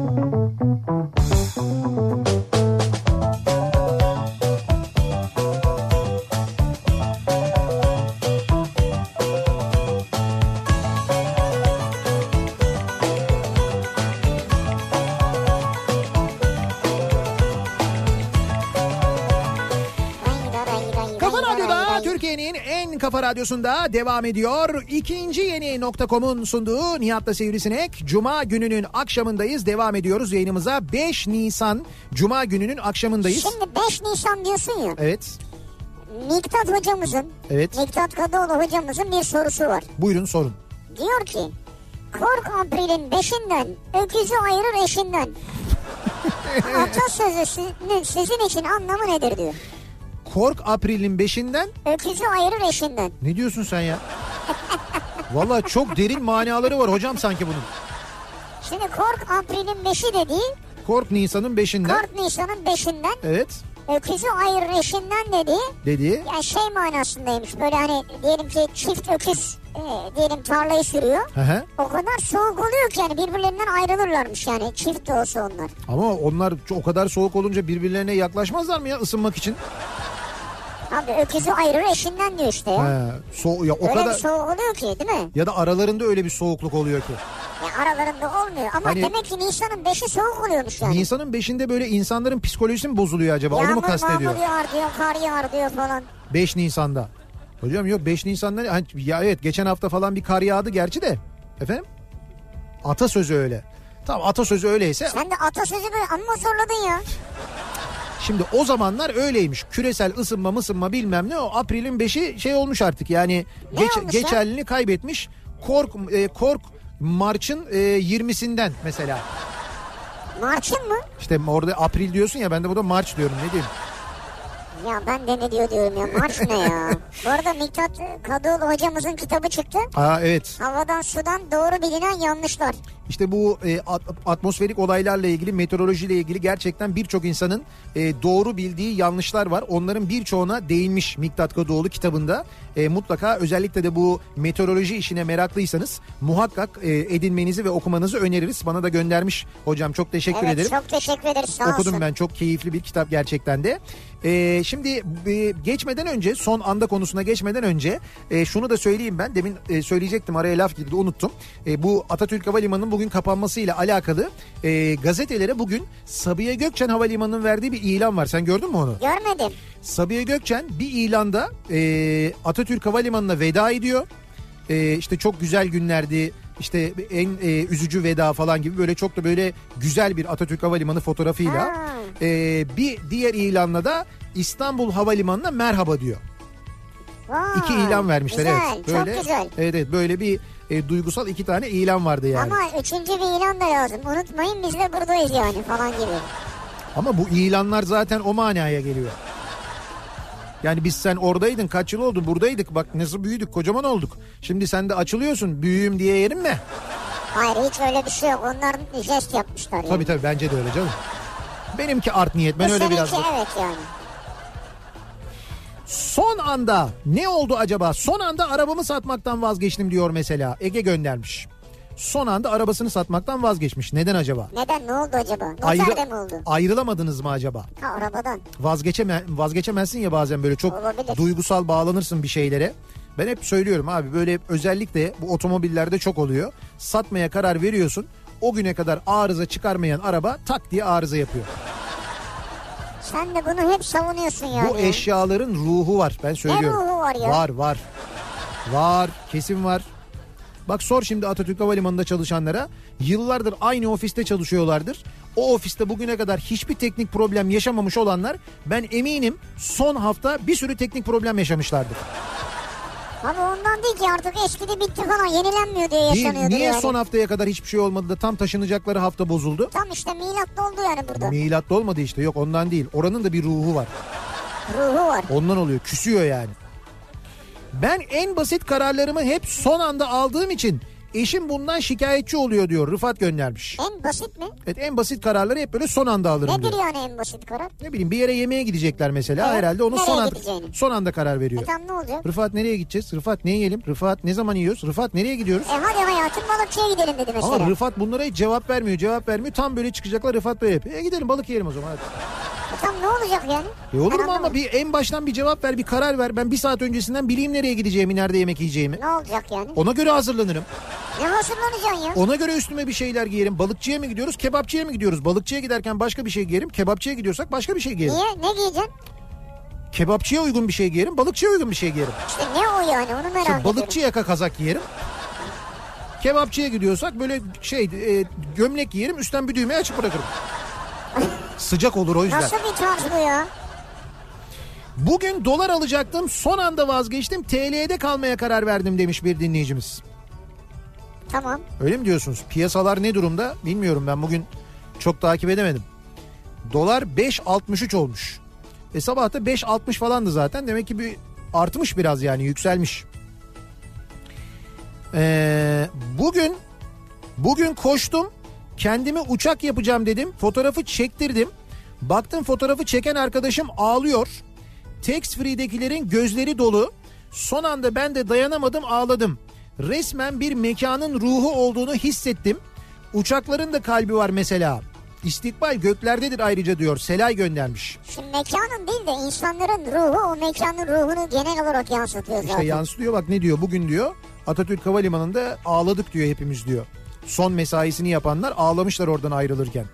radyosunda devam ediyor. İkinci yeni nokta.com'un sunduğu Nihat'la Sivrisinek. Cuma gününün akşamındayız. Devam ediyoruz yayınımıza. 5 Nisan Cuma gününün akşamındayız. Şimdi 5 Nisan diyorsun ya. Evet. Miktat hocamızın, Evet. Miktat Kadıoğlu hocamızın bir sorusu var. Buyurun sorun. Diyor ki kork April'in beşinden öküzü ayırır eşinden. Atasözünün sizin için anlamı nedir diyor. Kork April'in 5'inden Öküzü ayırır eşinden. ne diyorsun sen ya? Valla çok derin manaları var hocam sanki bunun. Şimdi kork April'in beşi dediği Kork Nisan'ın 5'inden. kork Nisan'ın beşinden Evet. öküzü ayırır eşinden dediği Dedi. yani şey manasındaymış. Böyle hani diyelim ki çift öküz e, diyelim tarlayı sürüyor. Hı. O kadar soğuk oluyor ki yani birbirlerinden ayrılırlarmış yani çift de olsa onlar. Ama onlar o kadar soğuk olunca birbirlerine yaklaşmazlar mı ya ısınmak için? Abi öküzü ayırır eşinden diyor işte ya. He, so ya o Öyle kadar bir soğuk oluyor ki değil mi? ya da aralarında öyle bir soğukluk oluyor ki. Ya aralarında olmuyor ama Hani- demek ki Nisan'ın 5'i soğuk oluyormuş yani. Nisan'ın 5'inde böyle insanların psikolojisi mi bozuluyor acaba? Onu mu Yağmur kastediyor? mağmur yağar diyor, kar yağar diyor falan. 5 Nisan'da. Hocam yok 5 Nisan'da hani, ya evet geçen hafta falan bir kar yağdı gerçi de. Efendim? Atasözü öyle. Tamam atasözü öyleyse Sen de atasözü böyle amma zorladın ya. Şimdi o zamanlar öyleymiş. Küresel ısınma mısınma bilmem ne o April'in 5'i şey olmuş artık yani Ne geç, olmuş ya? geçerliliğini kaybetmiş. Kork e, Kork Març'ın e, 20'sinden mesela. Marçın mı? İşte orada April diyorsun ya ben de burada Març diyorum ne diyeyim. Ya ben de ne diyor diyorum ya. Març ne ya? Bu arada Miktat Kadıoğlu hocamızın kitabı çıktı. Aa evet. Havadan sudan doğru bilinen yanlışlar. İşte bu e, at- atmosferik olaylarla ilgili, meteorolojiyle ilgili gerçekten birçok insanın e, doğru bildiği yanlışlar var. Onların birçoğuna değinmiş Miktat Kadıoğlu kitabında. E, mutlaka özellikle de bu meteoroloji işine meraklıysanız muhakkak e, edinmenizi ve okumanızı öneririz. Bana da göndermiş hocam çok teşekkür evet ederim. çok teşekkür ederiz sağ Okudum olsun. ben çok keyifli bir kitap gerçekten de. Ee, şimdi e, geçmeden önce son anda konusuna geçmeden önce e, şunu da söyleyeyim ben demin e, söyleyecektim araya laf girdi unuttum. E, bu Atatürk Havalimanı'nın bugün kapanmasıyla alakalı e, gazetelere bugün Sabiha Gökçen Havalimanı'nın verdiği bir ilan var. Sen gördün mü onu? Görmedim. Sabiha Gökçen bir ilanda e, Atatürk Havalimanı'na veda ediyor. E, işte çok güzel günlerdi. İşte en e, üzücü veda falan gibi böyle çok da böyle güzel bir Atatürk Havalimanı fotoğrafıyla. Ha. E, bir diğer ilanla da İstanbul Havalimanı'na merhaba diyor. Vay, İki ilan vermişler güzel, evet. Böyle, Çok güzel. Evet evet böyle bir e, duygusal iki tane ilan vardı yani. Ama üçüncü bir ilan da lazım. Unutmayın biz de buradayız yani falan gibi. Ama bu ilanlar zaten o manaya geliyor. Yani biz sen oradaydın kaç yıl oldu buradaydık bak nasıl büyüdük kocaman olduk. Şimdi sen de açılıyorsun büyüğüm diye yerim mi? Hayır hiç öyle bir şey yok. Onlar jest yapmışlar yani. Tabii tabii bence de öyle canım. Benimki art niyet ben Bu öyle biraz. evet yani. Son anda ne oldu acaba? Son anda arabamı satmaktan vazgeçtim diyor mesela. Ege göndermiş. Son anda arabasını satmaktan vazgeçmiş. Neden acaba? Neden ne oldu acaba? Ayrı- Noterde mi oldu? Ayrılamadınız mı acaba? Ha arabadan. Vazgeçeme vazgeçemezsin ya bazen böyle çok Olabilir. duygusal bağlanırsın bir şeylere. Ben hep söylüyorum abi böyle özellikle bu otomobillerde çok oluyor. Satmaya karar veriyorsun. O güne kadar arıza çıkarmayan araba tak diye arıza yapıyor. Sen de bunu hep savunuyorsun yani. Bu eşyaların ruhu var ben söylüyorum. ruhu var ya? Var var. Var kesin var. Bak sor şimdi Atatürk Havalimanı'nda çalışanlara. Yıllardır aynı ofiste çalışıyorlardır. O ofiste bugüne kadar hiçbir teknik problem yaşamamış olanlar ben eminim son hafta bir sürü teknik problem yaşamışlardır. Ama ondan değil ki artık eskidi bitti falan yenilenmiyor diye Niye, yaşanıyordu niye yani. son haftaya kadar hiçbir şey olmadı da tam taşınacakları hafta bozuldu? Tam işte milatta oldu yani burada. Milatta olmadı işte yok ondan değil. Oranın da bir ruhu var. Ruhu var. Ondan oluyor. Küsüyor yani. Ben en basit kararlarımı hep son anda aldığım için eşim bundan şikayetçi oluyor diyor. Rıfat göndermiş. En basit mi? Evet en basit kararları hep böyle son anda alırım Nedir diyor. yani en basit karar? Ne bileyim bir yere yemeğe gidecekler mesela Evet, herhalde onu nereye son anda gideceğini? son anda karar veriyor. E tam ne olacak? Rıfat nereye gideceğiz? Rıfat ne yiyelim? Rıfat ne zaman yiyoruz? Rıfat nereye gidiyoruz? E hadi hayatım balıkçıya gidelim dedi mesela. Ama Rıfat bunlara hiç cevap vermiyor, cevap vermiyor. Tam böyle çıkacaklar Rıfat böyle yapıyor. E gidelim balık yiyelim o zaman hadi. Tam ne olacak yani? E olur mu ama bir en baştan bir cevap ver, bir karar ver. Ben bir saat öncesinden bileyim nereye gideceğimi, nerede yemek yiyeceğimi. Ne olacak yani? Ona göre hazırlanırım. Ne hazırlanacaksın ya? Ona göre üstüme bir şeyler giyerim. Balıkçıya mı gidiyoruz, kebapçıya mı gidiyoruz? Balıkçıya giderken başka bir şey giyerim. Kebapçıya gidiyorsak başka bir şey giyerim. Niye? Ne giyeceksin? Kebapçıya uygun bir şey giyerim, balıkçıya uygun bir şey giyerim. İşte ne o yani onu merak İşte ediyorum. balıkçı yaka kazak giyerim. Kebapçıya gidiyorsak böyle şey e, gömlek giyerim, üstten bir düğmeyi açık bırakırım. Sıcak olur o yüzden. Nasıl bir tarz bu ya? Bugün dolar alacaktım son anda vazgeçtim TL'de kalmaya karar verdim demiş bir dinleyicimiz. Tamam. Öyle mi diyorsunuz? Piyasalar ne durumda bilmiyorum ben bugün çok takip edemedim. Dolar 5.63 olmuş. E sabah da 5.60 falandı zaten demek ki bir artmış biraz yani yükselmiş. Ee, bugün bugün koştum kendime uçak yapacağım dedim fotoğrafı çektirdim. Baktım fotoğrafı çeken arkadaşım ağlıyor. Tax Free'dekilerin gözleri dolu. Son anda ben de dayanamadım ağladım. Resmen bir mekanın ruhu olduğunu hissettim. Uçakların da kalbi var mesela. İstikbal göklerdedir ayrıca diyor. Selay göndermiş. Şimdi mekanın değil de insanların ruhu o mekanın ruhunu genel olarak yansıtıyor zaten. İşte yansıtıyor bak ne diyor bugün diyor. Atatürk Havalimanı'nda ağladık diyor hepimiz diyor. Son mesaisini yapanlar ağlamışlar oradan ayrılırken.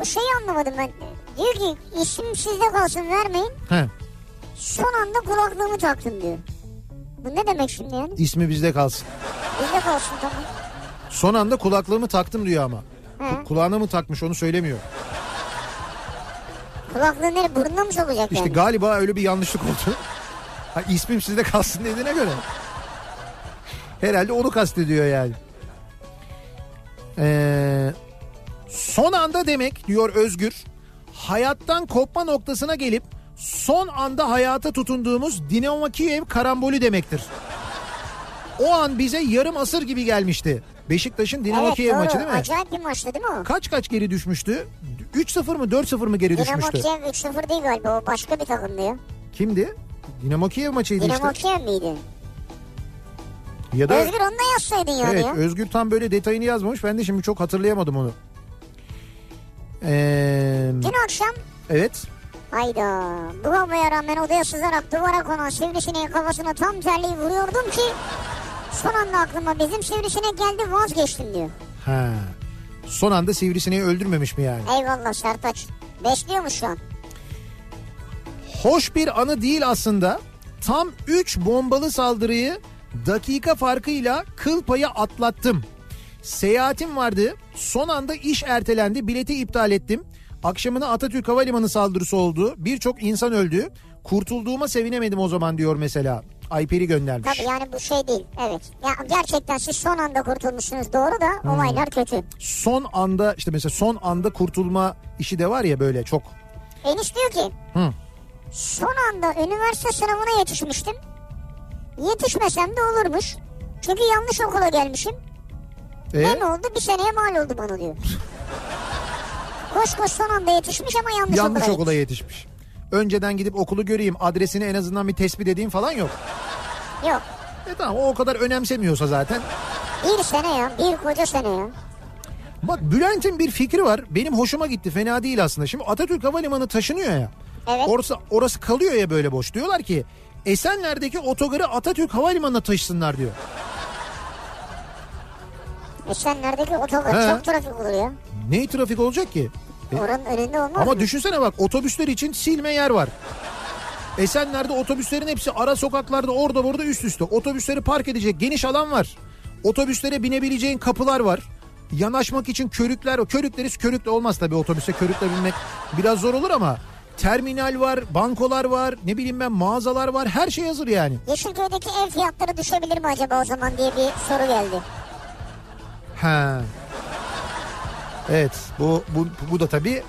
Bu şeyi anlamadım ben. Diyor ki isim sizde kalsın vermeyin. He, Son anda kulaklığımı taktım diyor. Bu ne demek şimdi yani? ismi bizde kalsın. Bizde kalsın tamam. Son anda kulaklığımı taktım diyor ama. He. Kulağına mı takmış onu söylemiyor. Kulaklığı nereye burnuna mı sokacak İşte yani? galiba öyle bir yanlışlık oldu. Ha, ismim sizde kalsın dediğine göre. Herhalde onu kastediyor yani. Ee, son anda demek diyor Özgür. Hayattan kopma noktasına gelip son anda hayata tutunduğumuz Dinamo Kiev karambolü demektir. O an bize yarım asır gibi gelmişti. Beşiktaş'ın Dinamo evet Kiev doğru. maçı değil mi? Acayip bir maçtı değil mi o? Kaç kaç geri düşmüştü? 3-0 mı 4-0 mı geri Dinamo düşmüştü? Kiev 3-0 değil galiba o başka bir takımdı ya. Kimdi? Dinamo Kiev maçıydı Dinamo işte. Kiev miydi? Ya da Özgür onu da yazsaydın yani evet ya. Özgür tam böyle detayını yazmamış. Ben de şimdi çok hatırlayamadım onu. Ee, Dün akşam evet. hayda bu havaya rağmen odaya sızarak duvara konan sivrisineği kafasına tam terliği vuruyordum ki son anda aklıma bizim sivrisinek geldi vazgeçtim diyor. Ha. Son anda sivrisineği öldürmemiş mi yani? Eyvallah Sertaç. Besliyormuş şu an. Hoş bir anı değil aslında. Tam 3 bombalı saldırıyı dakika farkıyla kıl payı atlattım. Seyahatim vardı. Son anda iş ertelendi. Bileti iptal ettim. Akşamına Atatürk Havalimanı saldırısı oldu. Birçok insan öldü. Kurtulduğuma sevinemedim o zaman diyor mesela. Ayperi göndermiş. Tabii yani bu şey değil. Evet. Ya gerçekten siz son anda kurtulmuşsunuz doğru da Hmm. olaylar kötü. Son anda işte mesela son anda kurtulma işi de var ya böyle çok. Enis diyor ki Hı. son anda üniversite sınavına yetişmiştim. Yetişmesem de olurmuş. Çünkü yanlış okula gelmişim. E, Ne oldu? Bir seneye mal oldu bana diyor. koş koş son anda yetişmiş ama yanlış, yanlış okula, okula yetişmiş. Önceden gidip okulu göreyim adresini en azından bir tespit edeyim falan yok. Yok. E tamam o o kadar önemsemiyorsa zaten. Bir sene ya. Bir koca sene ya. Bak Bülent'in bir fikri var. Benim hoşuma gitti. Fena değil aslında. Şimdi Atatürk Havalimanı taşınıyor ya. Evet. Orası, orası kalıyor ya böyle boş. Diyorlar ki Esenler'deki otogarı Atatürk Havalimanı'na taşısınlar diyor. Esenler'deki otogar He. çok trafik olur ya. Ne trafik olacak ki? E, Oranın önünde olmaz Ama mı? düşünsene bak otobüsler için silme yer var. Esenler'de otobüslerin hepsi ara sokaklarda orada burada üst üste. Otobüsleri park edecek geniş alan var. Otobüslere binebileceğin kapılar var. Yanaşmak için körükler, körükleriz körükle olmaz tabii otobüse körükle binmek biraz zor olur ama terminal var, bankolar var, ne bileyim ben mağazalar var, her şey hazır yani. Yeşilköy'deki ev fiyatları düşebilir mi acaba o zaman diye bir soru geldi. Ha. Evet, bu bu bu da tabii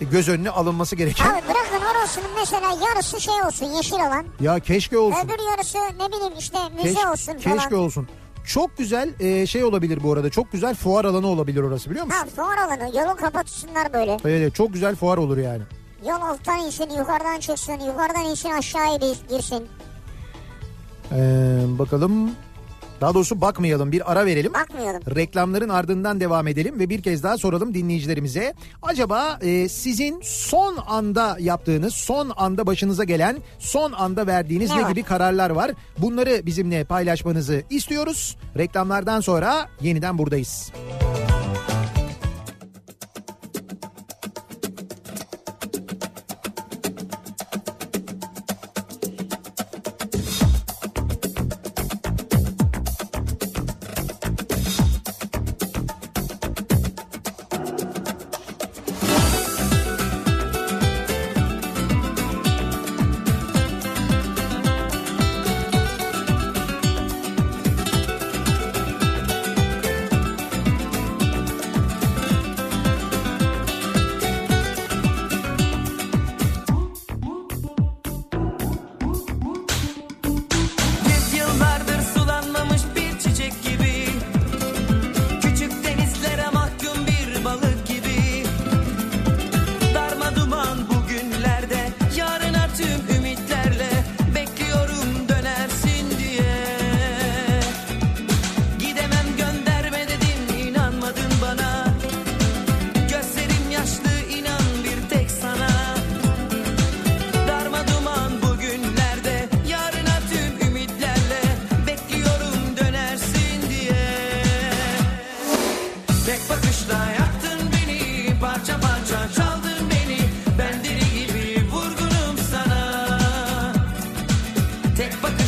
göz önüne alınması gereken. Abi bırakın orasının mesela yarısı şey olsun yeşil alan. Ya keşke olsun. Öbür yarısı ne bileyim işte müze Keş- olsun falan. Keşke olsun. Çok güzel e, şey olabilir bu arada. Çok güzel fuar alanı olabilir orası biliyor musun? Ha fuar alanı yolu kapatsınlar böyle. Evet, çok güzel fuar olur yani. Yol alttan insin yukarıdan çıksın yukarıdan insin aşağıya girsin. Ee, bakalım. Daha doğrusu bakmayalım bir ara verelim. Bakmayalım. Reklamların ardından devam edelim ve bir kez daha soralım dinleyicilerimize. Acaba e, sizin son anda yaptığınız, son anda başınıza gelen, son anda verdiğiniz Ne ne, var? gibi kararlar var? Bunları bizimle paylaşmanızı istiyoruz. Reklamlardan sonra yeniden buradayız. Kafa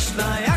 Krishna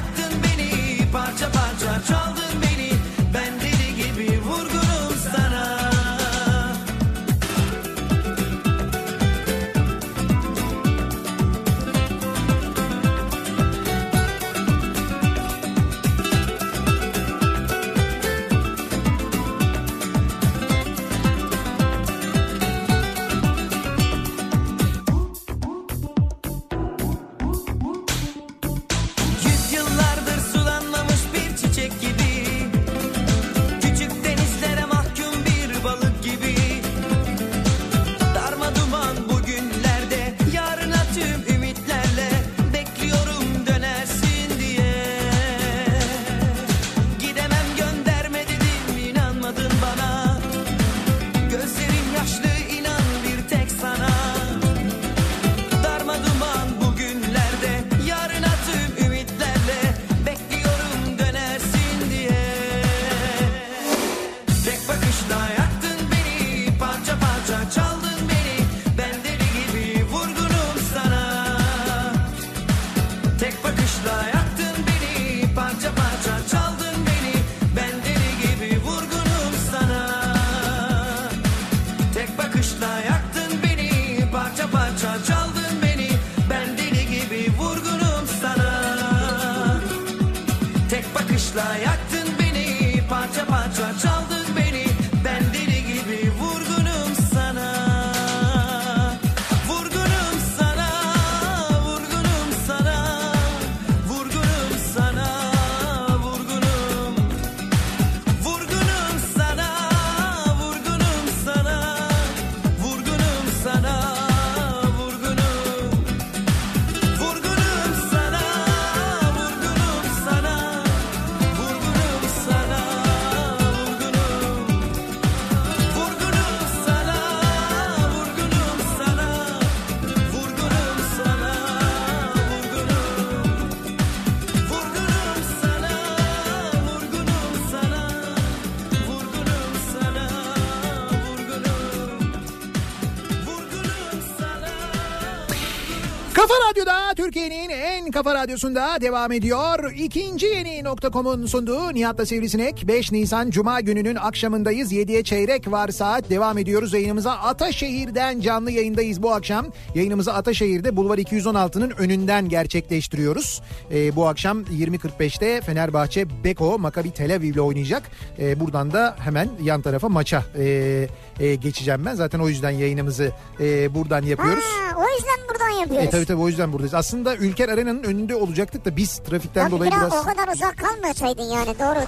Türkiye'nin en kafa radyosunda devam ediyor. İkinci yeni nokta.com'un sunduğu Nihat'la Sivrisinek 5 Nisan Cuma gününün akşamındayız. 7'ye çeyrek var saat devam ediyoruz. Yayınımıza Ataşehir'den canlı yayındayız bu akşam. Yayınımızı Ataşehir'de Bulvar 216'nın önünden gerçekleştiriyoruz. Ee, bu akşam 20.45'te Fenerbahçe Beko Maccabi Tel Aviv'le oynayacak. Ee, buradan da hemen yan tarafa maça e, e, geçeceğim ben. Zaten o yüzden yayınımızı e, buradan yapıyoruz. Ha, o yüzden buradan yapıyoruz. E tabii tabii o yüzden buradayız. Aslında Ülker Arena'nın önünde olacaktık da biz trafikten Tabii dolayı biraz, biraz... o kadar uzak kalmasaydın yani doğru.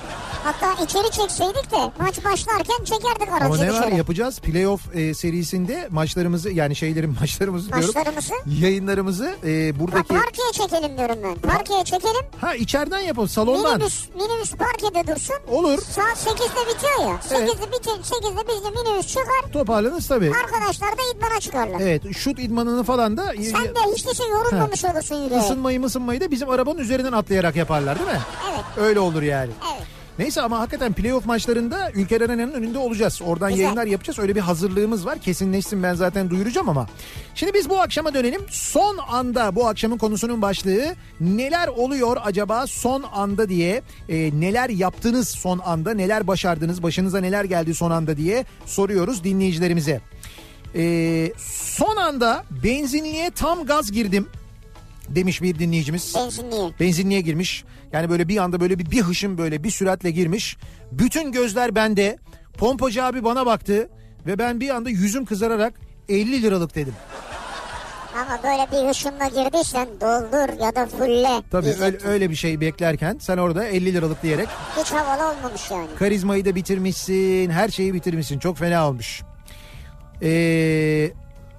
Hatta içeri çekseydik de maç başlarken çekerdik aracı Ama ne var dışarı. yapacağız playoff e, serisinde maçlarımızı yani şeylerin maçlarımızı diyorum. Maçlarımızı? Yayınlarımızı e, Ha, buradaki... parkeye çekelim diyorum ben. Parkeye çekelim. Ha içeriden yapalım salondan. Minibüs, minibüs parkede dursun. Olur. Saat 8'de bitiyor ya. 8'de bitir, 8'de biz de minibüs çıkar. Toparlanırız tabii. Arkadaşlar da idmana çıkarlar. Evet şut idmanını falan da Sen de hiç de şey yorulmamış olursun yürüyerek. ısınmayı mısınmayı da bizim arabanın üzerinden atlayarak yaparlar değil mi? Evet. Öyle olur yani. Evet. Neyse ama hakikaten playoff maçlarında Ülker Arena'nın önünde olacağız. Oradan Güzel. yayınlar yapacağız. Öyle bir hazırlığımız var. Kesinleşsin ben zaten duyuracağım ama. Şimdi biz bu akşama dönelim. Son anda bu akşamın konusunun başlığı neler oluyor acaba son anda diye e, neler yaptınız son anda neler başardınız başınıza neler geldi son anda diye soruyoruz dinleyicilerimize. E, son anda benzinliğe tam gaz girdim demiş bir dinleyicimiz. Benzinliğe. Benzinliğe girmiş. Yani böyle bir anda böyle bir, bir hışım böyle bir süratle girmiş. Bütün gözler bende. Pompacı abi bana baktı ve ben bir anda yüzüm kızararak 50 liralık dedim. Ama böyle bir hışımla girdiysen doldur ya da fulle. Tabii öyle, öyle bir şey beklerken sen orada 50 liralık diyerek Hiç havalı olmamış yani. karizmayı da bitirmişsin, her şeyi bitirmişsin. Çok fena olmuş. Ee,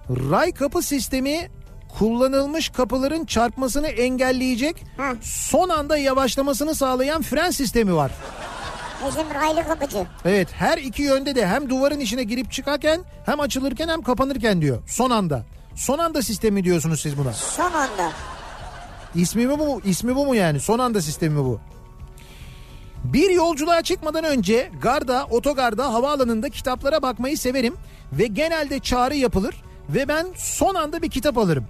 ray kapı sistemi kullanılmış kapıların çarpmasını engelleyecek Ha. son anda yavaşlamasını sağlayan fren sistemi var. Bizim raylı kapıcı. Evet her iki yönde de hem duvarın içine girip çıkarken hem açılırken hem kapanırken diyor. Son anda. Son anda sistemi diyorsunuz siz buna. Son anda. İsmi mi bu? İsmi bu mu yani? Son anda sistemi bu. Bir yolculuğa çıkmadan önce garda, otogarda, havaalanında kitaplara bakmayı severim ve genelde çağrı yapılır ve ben son anda bir kitap alırım.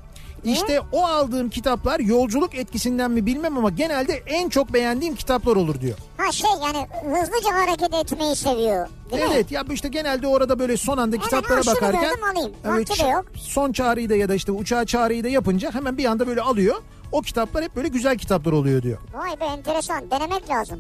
İşte o aldığım kitaplar yolculuk etkisinden mi bilmem ama genelde en çok beğendiğim kitaplar olur diyor. Ha şey yani hızlıca hareket etmeyi seviyor. Değil mi? Evet ya işte genelde orada böyle son anda Hemen kitaplara ha, şunu bakarken gördüm, alayım. Vakti de yok. son çağrıyı da ya da işte uçağa çağrıyı da yapınca hemen bir anda böyle alıyor. O kitaplar hep böyle güzel kitaplar oluyor diyor. Vay be enteresan. Denemek lazım.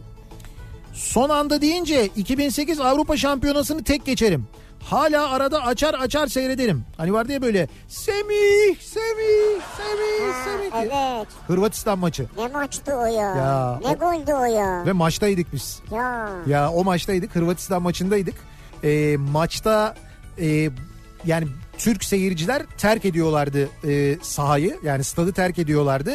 Son anda deyince 2008 Avrupa Şampiyonası'nı tek geçerim. Hala arada açar açar seyrederim. Hani vardı ya böyle Semih, Semih, Semih, Semih diye. evet. Hırvatistan maçı. Ne maçtı o ya. Ya, ne o- goldü o ya. Ve maçtaydık biz. Ya. Ya o maçtaydık. Hırvatistan maçındaydık. Ee, maçta e, yani Türk seyirciler terk ediyorlardı e, sahayı. Yani stadı terk ediyorlardı.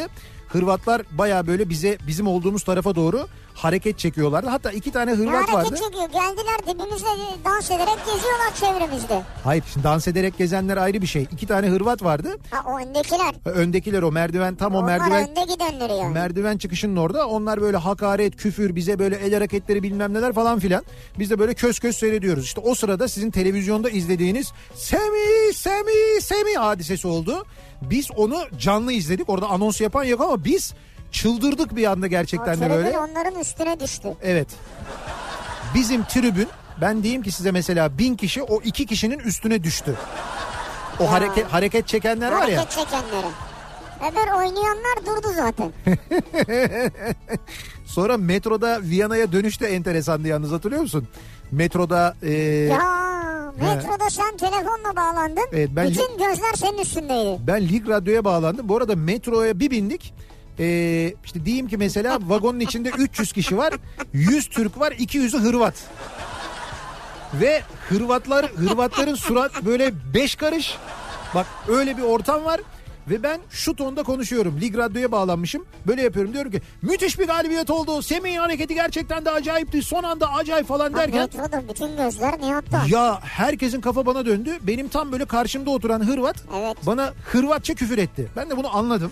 Hırvatlar baya böyle bize bizim olduğumuz tarafa doğru hareket çekiyorlardı. Hatta iki tane Ne Hırvat hareket vardı. çekiyor. Geldiler dibimizde dans ederek geziyorlar çevremizde. Hayır şimdi dans ederek gezenler ayrı bir şey. İki tane Hırvat vardı. Ha o öndekiler. Öndekiler o merdiven tam o Onlar merdiven önde gidenleri yani. merdiven çıkışının orada. Onlar böyle hakaret, küfür, bize böyle el hareketleri bilmem neler falan filan. Biz de böyle köz köz seyrediyoruz. İşte o sırada sizin televizyonda izlediğiniz Semi, Semi, Semi hadisesi oldu. Biz onu canlı izledik. Orada anons yapan yok ama biz çıldırdık bir anda o gerçekten de tribün böyle. onların üstüne düştü. Evet. Bizim tribün ben diyeyim ki size mesela bin kişi o iki kişinin üstüne düştü. O hareket hareket çekenler var ya. Hareket çekenleri. Öbür oynayanlar durdu zaten. Sonra metroda Viyana'ya dönüş de enteresandı yalnız hatırlıyor musun? Metroda e, ya metroda sen telefonla bağlandın. Evet, ben- Bütün gözler senin üstündeydi. ben Lig Radyo'ya bağlandım. Bu arada metroya bir bindik. E, işte diyeyim ki mesela vagonun içinde 300 kişi var. 100 Türk var 200'ü Hırvat. Ve Hırvatlar Hırvatların surat böyle beş karış. Bak öyle bir ortam var. Ve ben şu tonda konuşuyorum. Lig Radyo'ya bağlanmışım. Böyle yapıyorum. Diyorum ki müthiş bir galibiyet oldu. Semih'in hareketi gerçekten de acayipti. Son anda acayip falan derken. Metroda bütün gözler Nihat'ta. Ya herkesin kafa bana döndü. Benim tam böyle karşımda oturan Hırvat Evet. bana Hırvatça küfür etti. Ben de bunu anladım.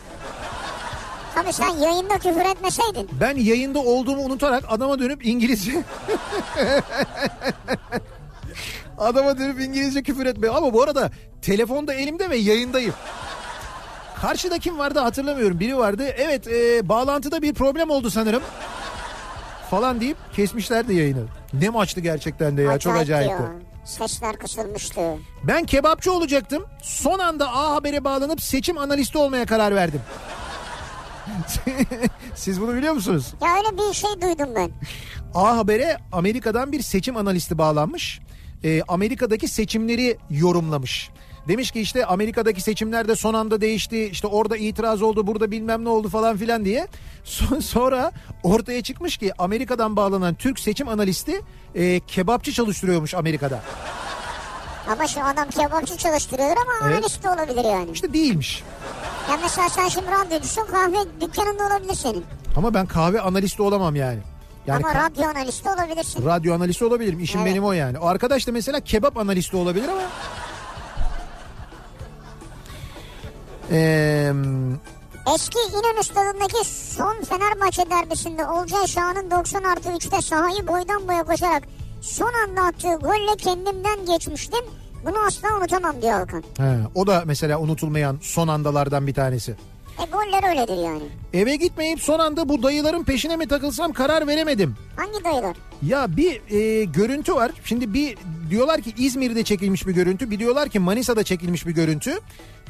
Tabii sen yayında küfür etmeseydin. Ben yayında olduğumu unutarak adama dönüp İngilizce Adama dönüp İngilizce küfür etme. Ama bu arada telefonda elimde ve yayındayım. Karşıda kim vardı hatırlamıyorum. Biri vardı. Evet e, bağlantıda bir problem oldu sanırım. Falan deyip kesmişlerdi yayını. Ne maçtı gerçekten de ya çok acayipti. ya. Sesler kısılmıştı. Ben kebapçı olacaktım. Son anda A Haber'e bağlanıp seçim analisti olmaya karar verdim. Siz bunu biliyor musunuz? Ya öyle bir şey duydum ben. A Haber'e Amerika'dan bir seçim analisti bağlanmış. Ee, Amerika'daki seçimleri yorumlamış. Demiş ki işte Amerika'daki seçimler de son anda değişti. İşte orada itiraz oldu, burada bilmem ne oldu falan filan diye. Son- Sonra ortaya çıkmış ki Amerika'dan bağlanan Türk seçim analisti e, kebapçı çalıştırıyormuş Amerika'da. Ama şu adam kebapçı çalıştırıyordur ama Evet. analist de olabilir yani. İşte değilmiş. Ya mesela sen şimdi radyocusun kahve dükkanında olabilir senin. Ama ben kahve analisti olamam yani. Yani ama radyo analisti olabilirsin. radyo analisti olabilirim. İşim Evet. benim o yani. O arkadaş da mesela kebap analisti olabilir ama. Eee Eski İnönü stadındaki son Fenerbahçe derbisinde Olcay Şahan'ın 90 artı 3'te sahayı boydan boya koşarak son anda attığı golle kendimden geçmiştim. Bunu asla unutamam diyor Hakan. He, o da mesela unutulmayan son andalardan bir tanesi. E goller öyledir yani. Eve gitmeyip son anda bu dayıların peşine mi takılsam karar veremedim. Hangi dayılar? Ya bir e, görüntü var. Şimdi bir diyorlar ki İzmir'de çekilmiş bir görüntü. Bir diyorlar ki Manisa'da çekilmiş bir görüntü.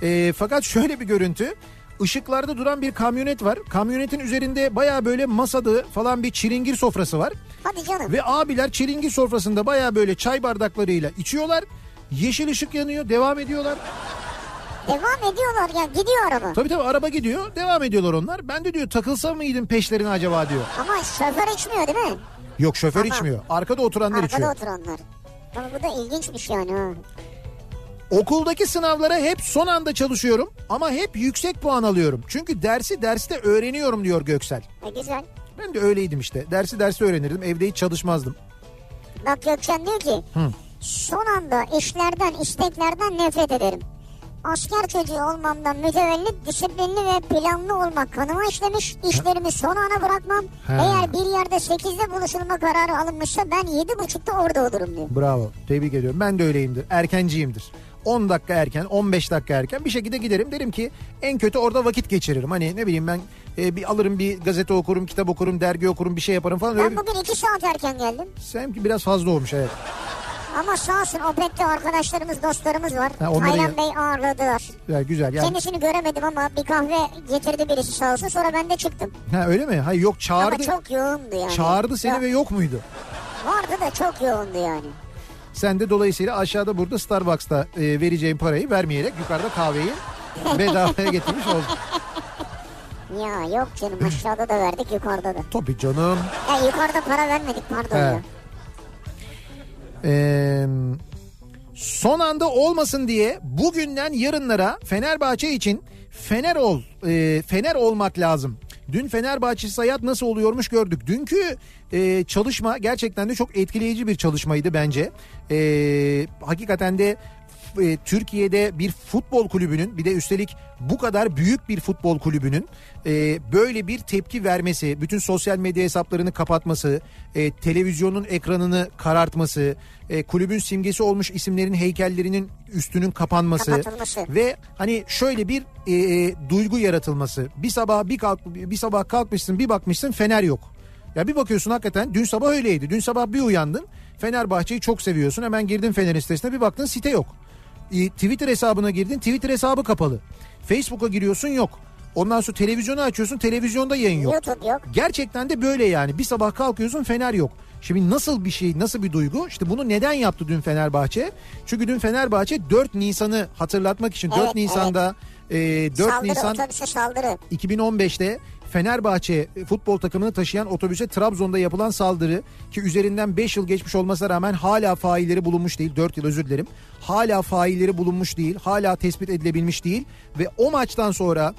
E, fakat şöyle bir görüntü. Işıklarda duran bir kamyonet var. Kamyonetin üzerinde baya böyle masada falan bir çilingir sofrası var. Hadi canım. Ve abiler çilingir sofrasında baya böyle çay bardaklarıyla içiyorlar. Yeşil ışık yanıyor devam ediyorlar. Devam ediyorlar ya gidiyor araba. Tabii tabii araba gidiyor devam ediyorlar onlar. Ben de diyor takılsa mıydım peşlerine acaba diyor. Ama şoför içmiyor değil mi? Yok şoför Tamam. içmiyor. Arkada oturanlar Arkada içiyor. oturanlar. Ama bu da ilginçmiş yani ha. Okuldaki sınavlara hep son anda çalışıyorum ama hep yüksek puan alıyorum. Çünkü dersi derste öğreniyorum diyor Göksel. E güzel. Ben de öyleydim işte. Dersi derste öğrenirdim. Evde hiç çalışmazdım. Bak Gökçen diyor ki son anda işlerden isteklerden nefret ederim. Asker çocuğu olmamdan mütevellit disiplinli ve planlı olmak kanıma işlemiş. İşlerimi son ana bırakmam. Ha. Eğer bir yerde 8'de buluşulma kararı alınmışsa ben 7.30'da orada olurum diyor. Bravo. Tebrik ediyorum. Ben de öyleyimdir. Erkenciyimdir. 10 dakika erken, 15 dakika erken bir şekilde giderim. Derim ki en kötü orada vakit geçiririm. Hani ne bileyim ben e, bir alırım bir gazete okurum, kitap okurum, dergi okurum, bir şey yaparım falan. Öyle Ben bir... bugün 2 saat erken geldim. Seninki biraz fazla olmuş evet. Ama sağ olsun Opet'te arkadaşlarımız dostlarımız var. Ha, Taylan ya- Bey ağırladılar. Ya, güzel. Yani... Kendisini göremedim ama bir kahve getirdi birisi sağ olsun sonra ben de çıktım. Ha, öyle mi? Hayır yok çağırdı. Ama çok yoğundu yani. Çağırdı seni Yok, ve yok muydu? Vardı da çok yoğundu yani. Sen de dolayısıyla aşağıda burada Starbucks'ta e, vereceğin parayı vermeyerek yukarıda kahveyi bedavaya getirmiş oldun. Ya yok canım aşağıda da verdik yukarıda da. Tabii canım. Ya yukarıda para vermedik pardon He. ya. Ee, son anda olmasın diye bugünden yarınlara Fenerbahçe için Fener ol, e, Fener olmak lazım. Dün Fenerbahçe hayat nasıl oluyormuş gördük. Dünkü e, çalışma gerçekten de çok etkileyici bir çalışmaydı bence. E, hakikaten de e, Türkiye'de bir futbol kulübünün bir de üstelik bu kadar büyük bir futbol kulübünün e, böyle bir tepki vermesi, bütün sosyal medya hesaplarını kapatması, e, televizyonun ekranını karartması, e, kulübün simgesi olmuş isimlerin heykellerinin üstünün kapanması ve hani şöyle bir e, e, duygu yaratılması. Bir sabah bir kalk bir sabah kalkmışsın, bir bakmışsın Fener yok. Ya bir bakıyorsun hakikaten dün sabah öyleydi. Dün sabah bir uyandın. Fenerbahçe'yi çok seviyorsun. Hemen girdin Fener'in sitesine bir baktın site yok. Twitter hesabına girdin. Twitter hesabı kapalı. Facebook'a giriyorsun yok. Ondan sonra televizyonu açıyorsun. Televizyonda yayın yok. YouTube yok. Gerçekten de böyle yani. Bir sabah kalkıyorsun Fener yok. Şimdi nasıl bir şey, nasıl bir duygu? İşte bunu neden yaptı dün Fenerbahçe? Çünkü dün Fenerbahçe 4 Nisan'ı hatırlatmak için 4 Evet, Nisan'da e, 4 saldırı Nisan otobüse saldırı. 2015'te Fenerbahçe futbol takımını taşıyan otobüse Trabzon'da yapılan saldırı ki üzerinden 5 yıl geçmiş olmasına rağmen hala failleri bulunmuş değil. 4 yıl özür dilerim. Hala failleri bulunmuş değil. Hala tespit edilebilmiş değil ve o maçtan sonra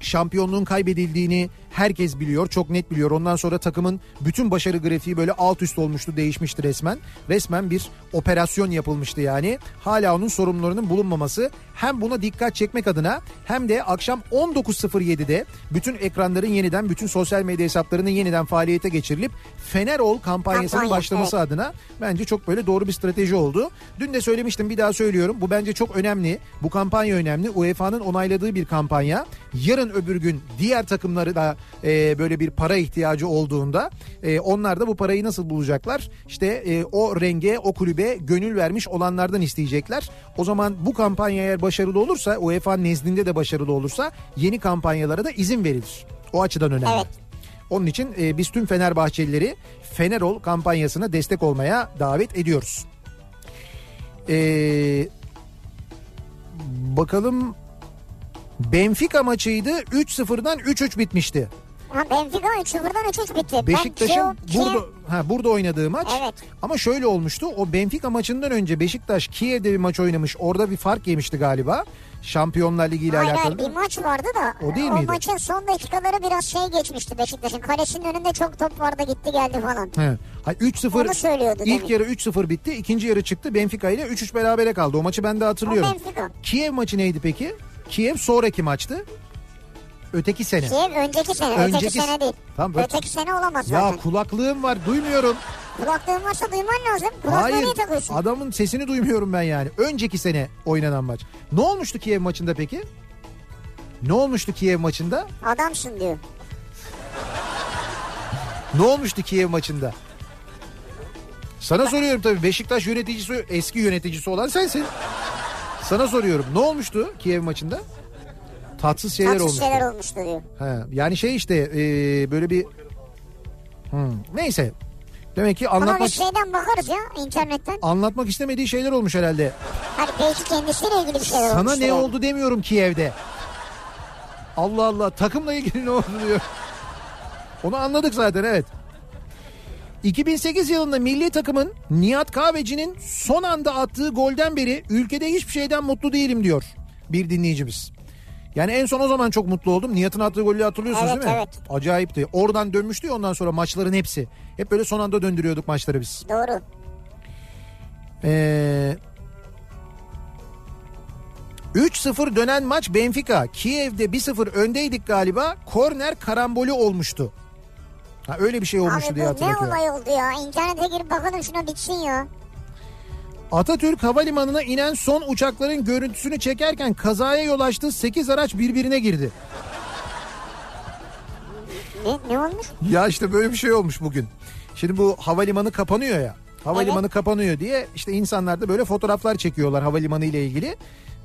şampiyonluğun kaybedildiğini herkes biliyor çok net biliyor. Ondan sonra takımın bütün başarı grafiği böyle alt üst olmuştu değişmişti resmen. Resmen bir operasyon yapılmıştı yani. Hala onun sorumlularının bulunmaması hem buna dikkat çekmek adına hem de akşam 19.07'de bütün ekranların yeniden bütün sosyal medya hesaplarının yeniden faaliyete geçirilip Fener Ol kampanyasının Kampanya, başlaması adına bence çok böyle doğru bir strateji oldu. Dün de söylemiştim bir daha söylüyorum. Bu bence çok önemli. Bu kampanya önemli. UEFA'nın onayladığı bir kampanya. Yarın öbür gün diğer takımları da e, böyle bir para ihtiyacı olduğunda e, onlar da bu parayı nasıl bulacaklar? İşte e, o renge, o kulübe gönül vermiş olanlardan isteyecekler. O zaman bu kampanya eğer başarılı olursa, UEFA nezdinde de başarılı olursa yeni kampanyalara da izin verilir. O açıdan önemli. Evet. Onun için e, biz tüm Fenerbahçelileri Fenerol kampanyasına destek olmaya davet ediyoruz. Ee, bakalım Benfica maçıydı 3-0'dan 3-3 bitmişti. Ha Benfica 3-0'dan 3-3 bitti. Beşiktaş'ın Kiev- burada ha burada oynadığı maç. Evet. Ama şöyle olmuştu. O Benfica maçından önce Beşiktaş Kiev'de bir maç oynamış. Orada bir fark yemişti galiba. Şampiyonlar Ligi ile Hayır alakalı. hayır bir maç vardı da O değil miydi? maçın son dakikaları biraz şey geçmişti Beşiktaş'ın. Kalesinin önünde çok top vardı gitti geldi falan. He. Hayır, 3-0 Onu söylüyordu ilk demin. yarı 3-0 bitti. ikinci yarı çıktı. Benfica ile 3-3 berabere kaldı. O maçı ben de hatırlıyorum. O Benfica. Kiev maçı neydi peki? Kiev sonraki maçtı. Öteki sene. Kiev önceki sene. Önceki- Öteki sene değil. Tamam, bak- öteki sene olamaz Ya zaten. kulaklığım var duymuyorum. Kulaklığın varsa duyman lazım. Kulaklığı Hayır niye takıyorsun? adamın sesini duymuyorum ben yani. Önceki sene oynanan maç. Ne olmuştu Kiev maçında peki? Ne olmuştu Kiev maçında? Adamsın diyor. Ne olmuştu Kiev maçında? Sana soruyorum tabii Beşiktaş yöneticisi eski yöneticisi olan sensin. Sana soruyorum ne olmuştu Kiev maçında? Tatsız şeyler Tatsız olmuştu. şeyler olmuştu diyor. He, yani şey işte e, böyle bir Hmm, neyse. Demek ki anlatmak bir şeyden bakarız ya internetten. anlatmak istemediği şeyler olmuş herhalde. Hani belki kendisiyle ilgili bir şeyler Sana olmuştur ne yani. oldu demiyorum Kiev'de. Allah Allah takımla ilgili ne oldu diyor. Onu anladık zaten evet. 2008 yılında milli takımın Nihat Kahveci'nin son anda attığı golden beri ülkede hiçbir şeyden mutlu değilim diyor bir dinleyicimiz. Yani en son o zaman çok mutlu oldum. Nihat'ın attığı golü hatırlıyorsunuz Evet, değil mi? evet. Acayipti. Oradan dönmüştü ya ondan sonra maçların hepsi. Hep böyle son anda döndürüyorduk maçları biz. Doğru. Ee, 3-0 dönen maç Benfica. Kiev'de 1-0 öndeydik galiba. Korner karambolü olmuştu. Ha öyle bir şey olmuştu Abi diye bu ne hatırlatıyorum. olay oldu ya? İnternete girip bakalım şuna bitsin ya. Atatürk Havalimanı'na inen son uçakların görüntüsünü çekerken kazaya yol açtı. 8 araç birbirine girdi. Ne, ne olmuş? Ya işte böyle bir şey olmuş bugün. Şimdi bu havalimanı kapanıyor ya. Havalimanı kapanıyor diye işte insanlar da böyle fotoğraflar çekiyorlar havalimanı ile ilgili.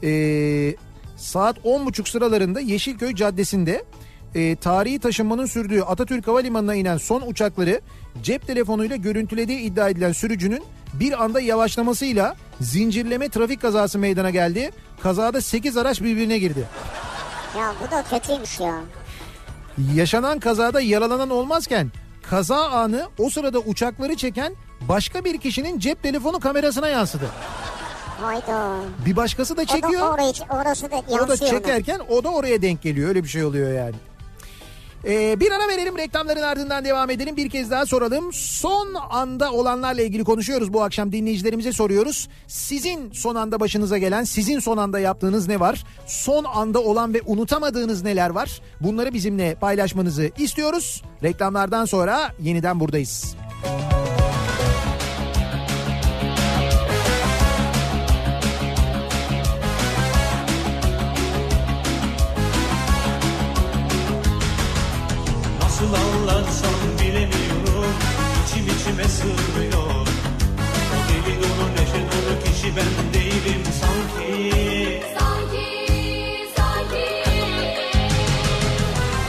Ee, saat 10.30 sıralarında Yeşilköy Caddesi'nde e, tarihi taşınmanın sürdüğü Atatürk Havalimanı'na inen son uçakları cep telefonuyla görüntülediği iddia edilen sürücünün bir anda yavaşlamasıyla zincirleme trafik kazası meydana geldi. Kazada 8 araç birbirine girdi. Ya bu da kötüymüş ya. Yaşanan kazada yaralanan olmazken kaza anı o sırada uçakları çeken başka bir kişinin cep telefonu kamerasına yansıdı. Hayda. Bir başkası da O da çekiyor. orayı, orası da O da ona. çekerken o da oraya denk geliyor. Öyle bir şey oluyor yani. Ee, bir ara verelim reklamların ardından devam edelim. Bir kez daha soralım. Son anda olanlarla ilgili konuşuyoruz bu akşam dinleyicilerimize soruyoruz. Sizin son anda başınıza gelen, sizin son anda yaptığınız ne var? Son anda olan ve unutamadığınız neler var? Bunları bizimle paylaşmanızı istiyoruz. Reklamlardan sonra yeniden buradayız. Nasıl İçime sığmıyor. O deli dolu neşe dolu kişi ben değilim sanki.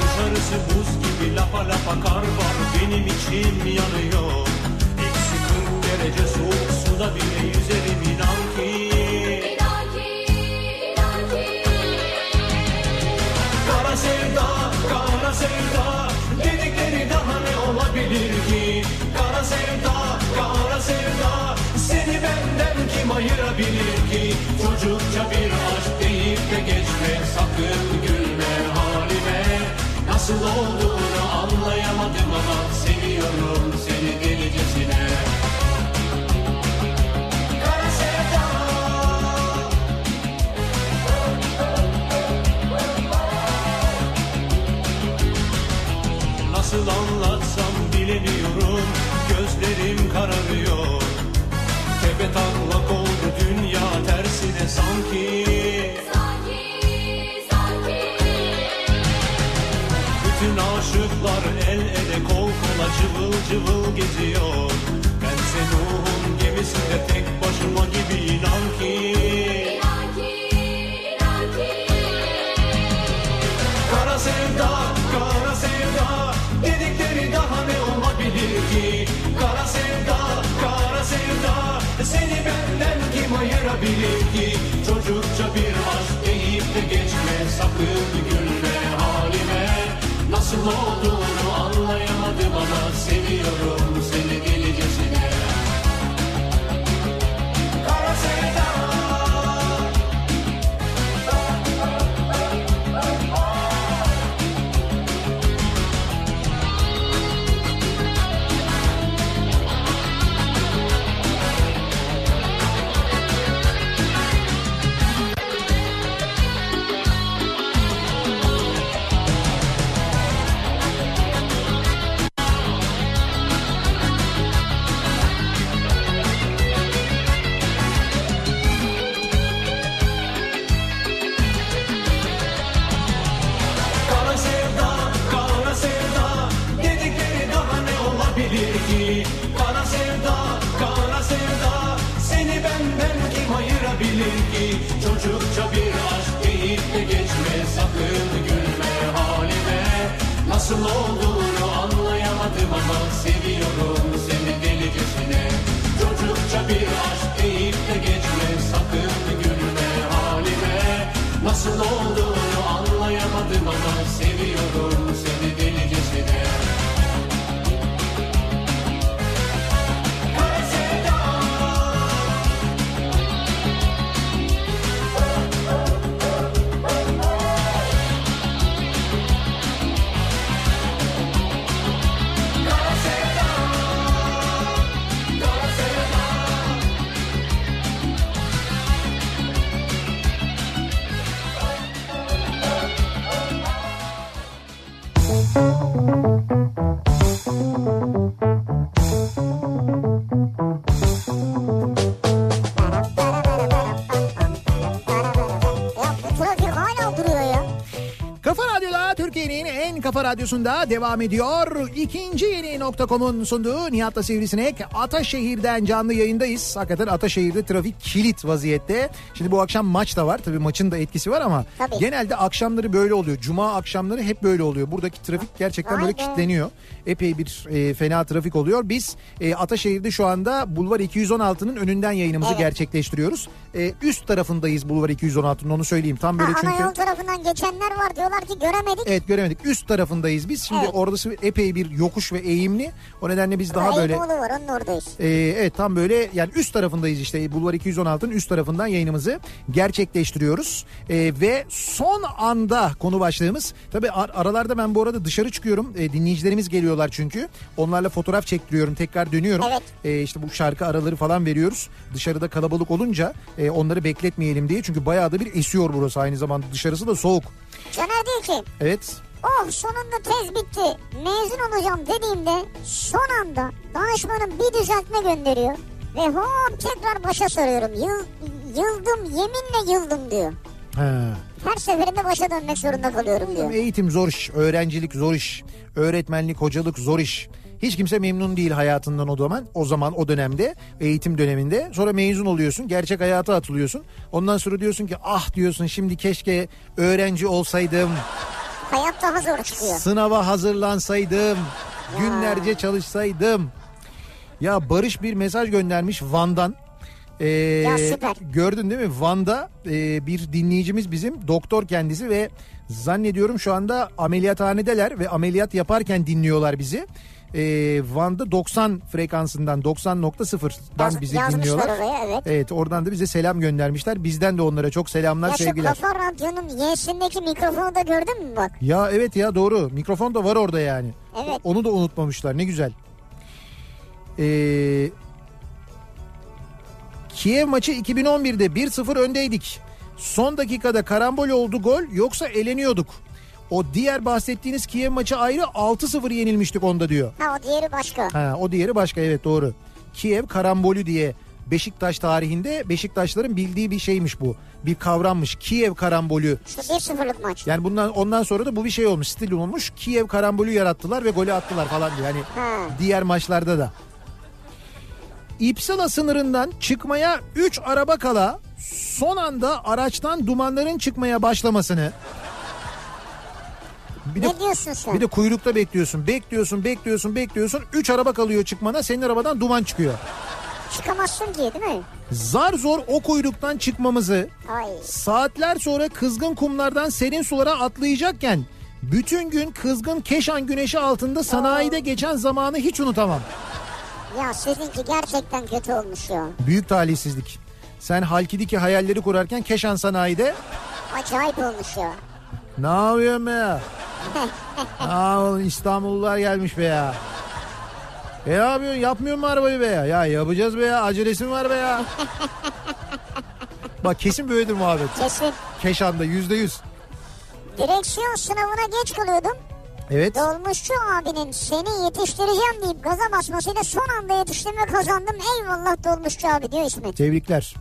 Dışarısı buz gibi lapa lapa kar var. Benim içim yanıyor. Eksi 40 derece soğuk suda bile ayırabilir ki Çocukça bir aşk deyip de geçme. Sakın gülme halime. Nasıl olduğunu anlayamadım ama seviyorum seni delicesine. Nasıl anlatsam bilemiyorum. Gözlerim kararıyor. Tepe tersine sanki Bütün aşıklar el ele kol kola cıvıl cıvıl geziyor. Bense Nuh'un gemisinde tek başıma gibi inan ki. Kara sevda, kara sevda Dedikleri daha ne olabilir ki? Kara sevda, kara sevda Seni benden kim ayırabilir ki? Çocukça bir aşk deyip de geçme Sakın gülme halime. Nasıl olduğunu anlayamadım ama Seviyorum radyosunda devam ediyor. İkinci yeni nokta.com'un sunduğu Nihat'la Sivrisinek. Ataşehir'den canlı yayındayız. Hakikaten Ataşehir'de trafik kilit vaziyette. Şimdi bu akşam maç da var. Tabii maçın da etkisi var ama Tabii. genelde akşamları böyle oluyor. Cuma akşamları hep böyle oluyor. Buradaki trafik gerçekten Vay böyle be. kilitleniyor. Epey bir e, fena trafik oluyor. Biz e, Ataşehir'de şu anda Bulvar 216'nın önünden yayınımızı Evet. gerçekleştiriyoruz. E, üst tarafındayız Bulvar 216'nın onu söyleyeyim. Tam böyle Ha, ana çünkü... yol tarafından geçenler var diyorlar ki göremedik. Evet göremedik. Üst tarafındayız biz. Şimdi Evet. orası epey bir yokuş ve eğimli. O nedenle biz daha böyle Eyüboğlu var onun oradayız. e, evet tam böyle yani üst tarafındayız işte Bulvar 216'nın üst tarafından yayınımızı gerçekleştiriyoruz. E, ve son anda konu başlığımız tabi aralarda ben bu arada dışarı çıkıyorum. E, dinleyicilerimiz geliyorlar çünkü. Onlarla fotoğraf çektiriyorum. Tekrar dönüyorum. Evet. E, işte bu şarkı araları falan veriyoruz. Dışarıda kalabalık olunca e, onları bekletmeyelim diye. Çünkü bayağı da bir esiyor burası aynı zamanda. Dışarısı da soğuk. Caner diyor ki Evet. Oh sonunda tez bitti mezun olacağım dediğimde son anda danışmanım bir düzeltme gönderiyor. Ve hop tekrar başa soruyorum. Yıl, yıldım yeminle yıldım diyor. Ha. Her seferinde başa dönmek zorunda kalıyorum diyor. Eğitim zor iş, öğrencilik zor iş, öğretmenlik, hocalık zor iş. Hiç kimse memnun değil hayatından o zaman. O zaman o dönemde eğitim döneminde. Sonra mezun oluyorsun. Gerçek hayata atılıyorsun. Ondan sonra diyorsun ki ah diyorsun şimdi keşke öğrenci olsaydım. Hayat daha zor çıkıyor. Sınava hazırlansaydım. Günlerce çalışsaydım. Ya Barış bir mesaj göndermiş Van'dan. Ee, Ya süper. Gördün değil mi? Van'da e, bir dinleyicimiz bizim doktor kendisi ve zannediyorum şu anda ameliyathanedeler ve ameliyat yaparken dinliyorlar bizi. Ee, Van'da 90 frekansından 90.0'dan Yaz- bizi dinliyorlar. oraya, evet. Evet oradan da bize selam göndermişler. Bizden de onlara çok selamlar Ya şu sevgiler. Kafa Radyo'nun Y'sindeki mikrofonu da gördün mü bak? Ya evet ya doğru. Mikrofon da var orada yani. Evet. Onu da unutmamışlar ne güzel. Ee, Kiev maçı 2011'de 1-0 öndeydik. Son dakikada karambol oldu gol yoksa eleniyorduk. O diğer bahsettiğiniz Kiev maçı ayrı 6-0 yenilmiştik onda diyor. Ha o diğeri başka. Ha, o diğeri başka evet doğru. Kiev karambolü diye Beşiktaş tarihinde Beşiktaşların bildiği bir şeymiş bu. Bir kavrammış. Kiev karambolü. İşte 1-0'lık maç. Yani bundan ondan sonra da bu bir şey olmuş. Stil olmuş. Kiev karambolü yarattılar ve golü attılar falan diye. Yani Ha. diğer maçlarda da. İpsala sınırından çıkmaya 3 araba kala son anda araçtan dumanların çıkmaya başlamasını bir de Ne diyorsun sen? bir de kuyrukta bekliyorsun. Bekliyorsun, bekliyorsun, bekliyorsun. 3 araba kalıyor çıkmana. Senin arabadan duman çıkıyor. Çıkamazsın ki değil mi? Zar zor o kuyruktan çıkmamızı Ay. saatler sonra kızgın kumlardan serin sulara atlayacakken bütün gün kızgın Keşan güneşi altında sanayide geçen zamanı hiç unutamam. Ya sizinki gerçekten kötü olmuş ya. Büyük talihsizlik. Sen Halki'deki hayalleri kurarken Keşan sanayide Acayip olmuş ya. Ne yapıyorsun be ya? Aa, İstanbullular gelmiş be ya. E ne yapıyorsun yapmıyor mu arabayı be ya? Ya yapacağız be ya acelesi mi var be ya? Bak kesin böyledir muhabbet. Kesin. Keşan'da yüzde yüz. Direksiyon sınavına geç kalıyordum. Evet. Dolmuşçu abinin seni yetiştireceğim deyip gaza basmasıyla son anda yetiştim ve kazandım. Eyvallah dolmuşçu abi diyor İsmet. Tebrikler.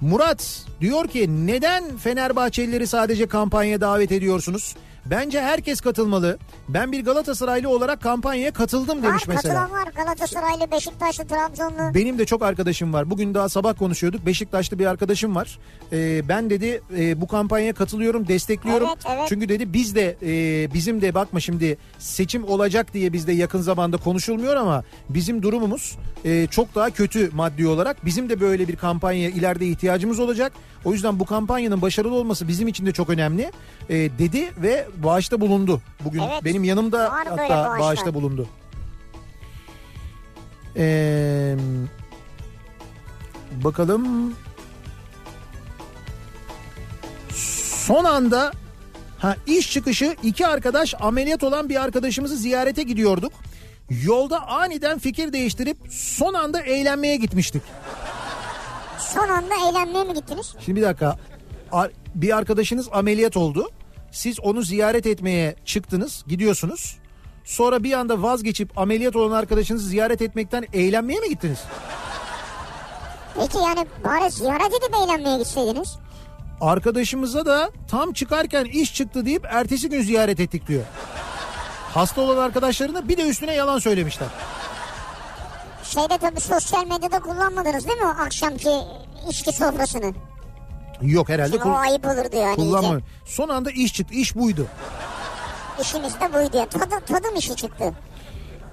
Murat diyor ki neden Fenerbahçelileri sadece kampanya davet ediyorsunuz? Bence herkes katılmalı. Ben bir Galatasaraylı olarak kampanyaya katıldım Var demiş mesela. katılan var Galatasaraylı, Beşiktaşlı, Trabzonlu. Benim de çok arkadaşım var. Bugün daha sabah konuşuyorduk. Beşiktaşlı bir arkadaşım var. Ee, ben dedi e, bu kampanyaya katılıyorum, destekliyorum. Evet, evet. Çünkü dedi biz de e, bizim de bakma şimdi seçim olacak diye bizde yakın zamanda konuşulmuyor ama bizim durumumuz e, çok daha kötü maddi olarak. Bizim de böyle bir kampanyaya ileride ihtiyacımız olacak. O yüzden bu kampanyanın başarılı olması bizim için de çok önemli e, dedi ve bağışta bulundu. Bugün Evet. benim yanımda hatta bağışta bulundu. Ee, bakalım. Son anda ha iş çıkışı iki arkadaş ameliyat olan bir arkadaşımızı ziyarete gidiyorduk. Yolda aniden fikir değiştirip son anda eğlenmeye gitmiştik. Son anda eğlenmeye mi gittiniz? Şimdi bir dakika. Bir arkadaşınız ameliyat oldu. Siz onu ziyaret etmeye çıktınız, gidiyorsunuz. Sonra bir anda vazgeçip ameliyat olan arkadaşınızı ziyaret etmekten eğlenmeye mi gittiniz? Peki yani bari ziyaret edip eğlenmeye gitseydiniz. Arkadaşımıza da tam çıkarken iş çıktı deyip ertesi gün ziyaret ettik diyor. Hasta olan arkadaşlarına bir de üstüne yalan söylemişler. Şeyde tabii sosyal medyada kullanmadınız değil mi o akşamki içki sofrasını? Yok herhalde Şimdi o ayıp olurdu yani kullanma. Son anda iş çıktı. İş buydu. İşimiz de buydu ya. Tadı, tadım işi çıktı.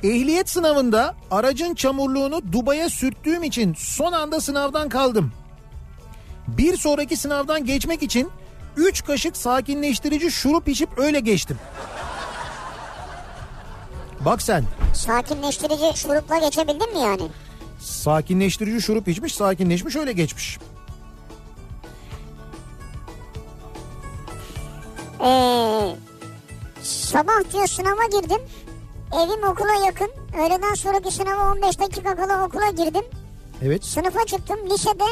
Ehliyet sınavında aracın çamurluğunu Dubai'ye sürttüğüm için son anda sınavdan kaldım. Bir sonraki sınavdan geçmek için 3 kaşık sakinleştirici şurup içip öyle geçtim. Bak sen Sakinleştirici şurupla geçebildin mi yani? sakinleştirici şurup içmiş sakinleşmiş öyle geçmiş. Ee, sabah diyor sınava girdim. Evim okula yakın. Öğleden sonraki sınava 15 dakika kala okula girdim. Evet Sınıfa çıktım. Lisede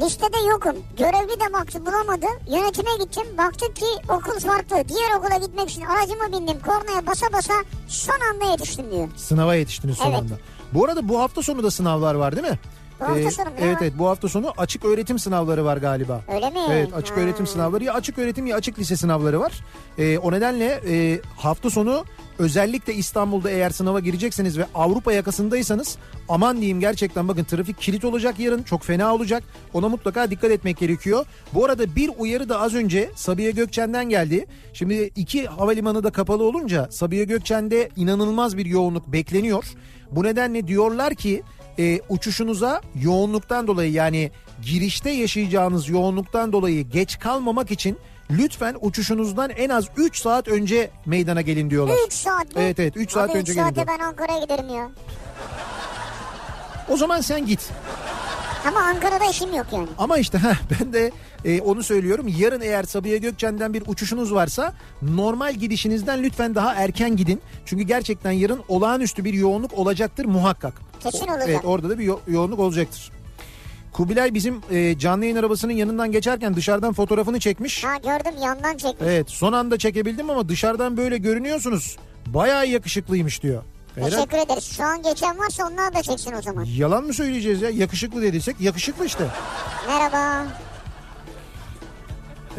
listede yokum. Görevli de baktı bulamadı. Yönetime gittim. Baktık ki okul farklı. Diğer okula gitmek için aracıma bindim. Kornaya basa basa son anda yetiştim diyor. sınava yetiştiniz son Evet. anda. Bu arada bu hafta sonu da sınavlar var değil mi? Bu hafta sonu mu? Ne Evet evet bu hafta sonu açık öğretim sınavları var galiba. Öyle mi? Evet açık Ha. öğretim sınavları ya açık öğretim ya açık lise sınavları var. Ee, o nedenle e, hafta sonu özellikle İstanbul'da eğer sınava girecekseniz ve Avrupa yakasındaysanız aman diyeyim gerçekten bakın trafik kilit olacak yarın çok fena olacak. Ona mutlaka dikkat etmek gerekiyor. Bu arada bir uyarı da az önce Sabiha Gökçen'den geldi. Şimdi iki havalimanı da kapalı olunca Sabiha Gökçen'de inanılmaz bir yoğunluk bekleniyor. Bu nedenle diyorlar ki e, uçuşunuza yoğunluktan dolayı yani girişte yaşayacağınız yoğunluktan dolayı geç kalmamak için lütfen uçuşunuzdan en az 3 saat önce meydana gelin diyorlar. 3 saat mi? Evet evet 3 saat Abi önce gelin saate diyor. ben Ankara'ya giderim ya. O zaman sen git. Ama Ankara'da işim yok yani. Ama işte heh, ben de e, onu söylüyorum. Yarın eğer Sabiha Gökçen'den bir uçuşunuz varsa normal gidişinizden lütfen daha erken gidin. Çünkü gerçekten yarın olağanüstü bir yoğunluk olacaktır muhakkak. Kesin olacak. Evet orada da bir yo- yoğunluk olacaktır. Kubilay bizim e, canlı yayın arabasının yanından geçerken dışarıdan fotoğrafını çekmiş. Ha gördüm yandan çekmiş. Evet son anda çekebildim ama dışarıdan böyle görünüyorsunuz. Bayağı yakışıklıymış diyor. Herhalde- Teşekkür ederiz. Şu an geçen varsa onlar da çeksin o zaman. Yalan mı söyleyeceğiz ya? Yakışıklı dediysek yakışıklı işte. Merhaba.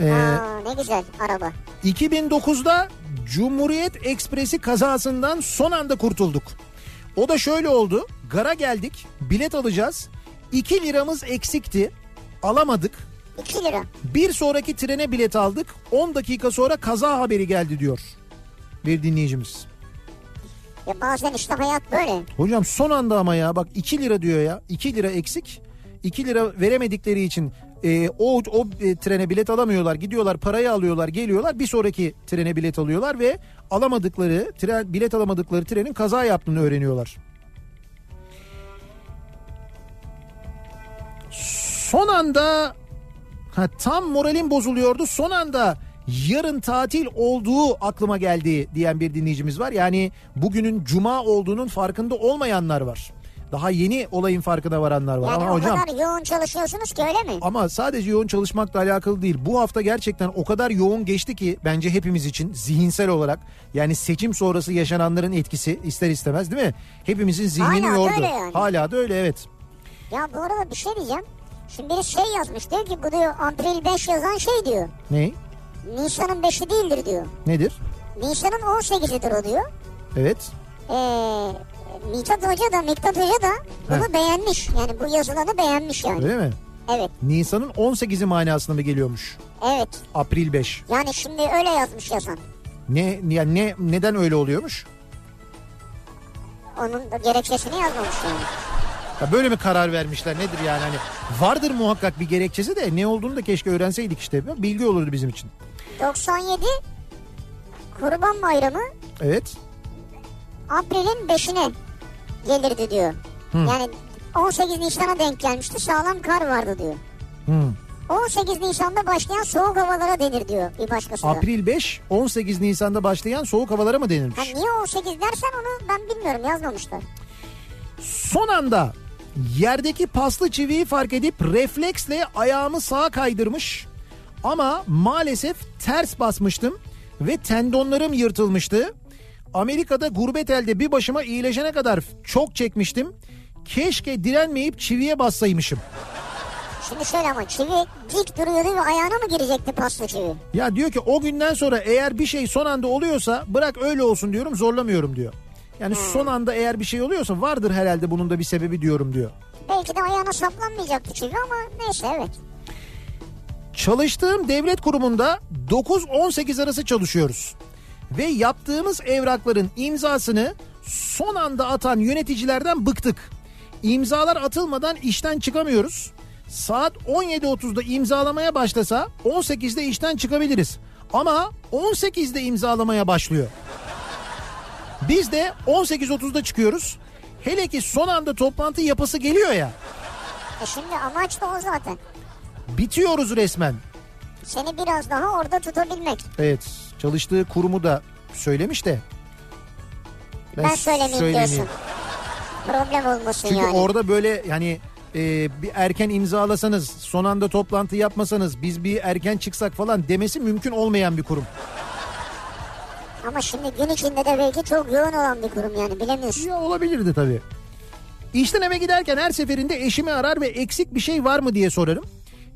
Ee, Aa, ne güzel araba. 2009'da Cumhuriyet Ekspresi kazasından son anda kurtulduk. O da şöyle oldu. Gara geldik. Bilet alacağız. 2 liramız eksikti. Alamadık. 2 lira. Bir sonraki trene bilet aldık. 10 dakika sonra kaza haberi geldi diyor. Bir dinleyicimiz. Ya bazen işte hayat böyle. Hocam son anda ama ya bak 2 lira diyor ya. 2 lira eksik. 2 lira veremedikleri için e, o, o e, trene bilet alamıyorlar. Gidiyorlar parayı alıyorlar geliyorlar. Bir sonraki trene bilet alıyorlar ve alamadıkları tren, bilet alamadıkları trenin kaza yaptığını öğreniyorlar. Son anda ha, tam moralim bozuluyordu. Son anda yarın tatil olduğu aklıma geldi diyen bir dinleyicimiz var. Yani bugünün cuma olduğunun farkında olmayanlar var. Daha yeni olayın farkına varanlar var. Yani Ama o hocam kadar yoğun çalışıyorsunuz ki öyle mi? ama sadece yoğun çalışmakla alakalı değil. Bu hafta gerçekten o kadar yoğun geçti ki bence hepimiz için zihinsel olarak yani seçim sonrası yaşananların etkisi ister istemez değil mi? Hepimizin zihnini Hala da yordu. öyle yani. Hala da öyle evet. Ya bu arada bir şey diyeceğim. Şimdi biri şey yazmış diyor ki bu diyor April 5 yazan şey diyor. Ne? Nisan'ın 5'i değildir diyor. Nedir? Nisan'ın 18'idir o diyor. Evet. Ee, Mithat Hoca da Miktat Hoca da bunu Heh. beğenmiş. Yani bu yazılanı beğenmiş yani. Öyle mi? Evet. Nisan'ın 18'i manasına mı geliyormuş? Evet. April 5. Yani şimdi öyle yazmış yazan. Ne yani ne neden öyle oluyormuş? Onun gerekçesini yazmamış yani. Ya böyle mi karar vermişler nedir yani hani vardır muhakkak bir gerekçesi de ne olduğunu da keşke öğrenseydik işte bilgi olurdu bizim için. 97 Kurban Bayramı Evet. April'in 5'ine gelirdi diyor. Yani 18 Nisan'a denk gelmişti sağlam kar vardı diyor. Hmm. 18 Nisan'da başlayan soğuk havalara denir diyor bir başkası da. April 5 18 Nisan'da başlayan soğuk havalara mı Ha, denilmiş? niye 18 dersen onu ben bilmiyorum yazmamışlar. Son anda yerdeki paslı çiviyi fark edip refleksle ayağımı sağa kaydırmış ama maalesef ters basmıştım ve tendonlarım yırtılmıştı. Amerika'da gurbet elde bir başıma iyileşene kadar çok çekmiştim. Keşke direnmeyip çiviye bassaymışım. Şimdi şöyle ama çivi dik duruyordu ve ayağına mı girecekti paslı çivi? Ya diyor ki o günden sonra eğer bir şey son anda oluyorsa bırak öyle olsun diyorum zorlamıyorum diyor. Yani son anda eğer bir şey oluyorsa vardır herhalde bunun da bir sebebi diyorum diyor. Belki de ayağına saplanmayacaktı çivi ama neyse evet. Çalıştığım devlet kurumunda 9-18 arası çalışıyoruz. Ve yaptığımız evrakların imzasını son anda atan yöneticilerden bıktık. İmzalar atılmadan işten çıkamıyoruz. Saat 17.30'da imzalamaya başlasa 18'de işten çıkabiliriz. Ama 18'de imzalamaya başlıyor. Biz de 18.30'da çıkıyoruz. Hele ki son anda toplantı yapası geliyor ya. E şimdi amaç da o zaten. Bitiyoruz resmen. Seni biraz daha orada tutabilmek. Evet çalıştığı kurumu da söylemiş de. Ben, söylemeyeyim diyorsun. Problem olmasın Çünkü yani. orada böyle yani e, bir erken imzalasanız son anda toplantı yapmasanız biz bir erken çıksak falan demesi mümkün olmayan bir kurum. Ama şimdi gün içinde de belki çok yoğun olan bir kurum yani bilemiyorsun. Ya olabilirdi tabii. İşten eve giderken her seferinde eşimi arar ve eksik bir şey var mı diye sorarım.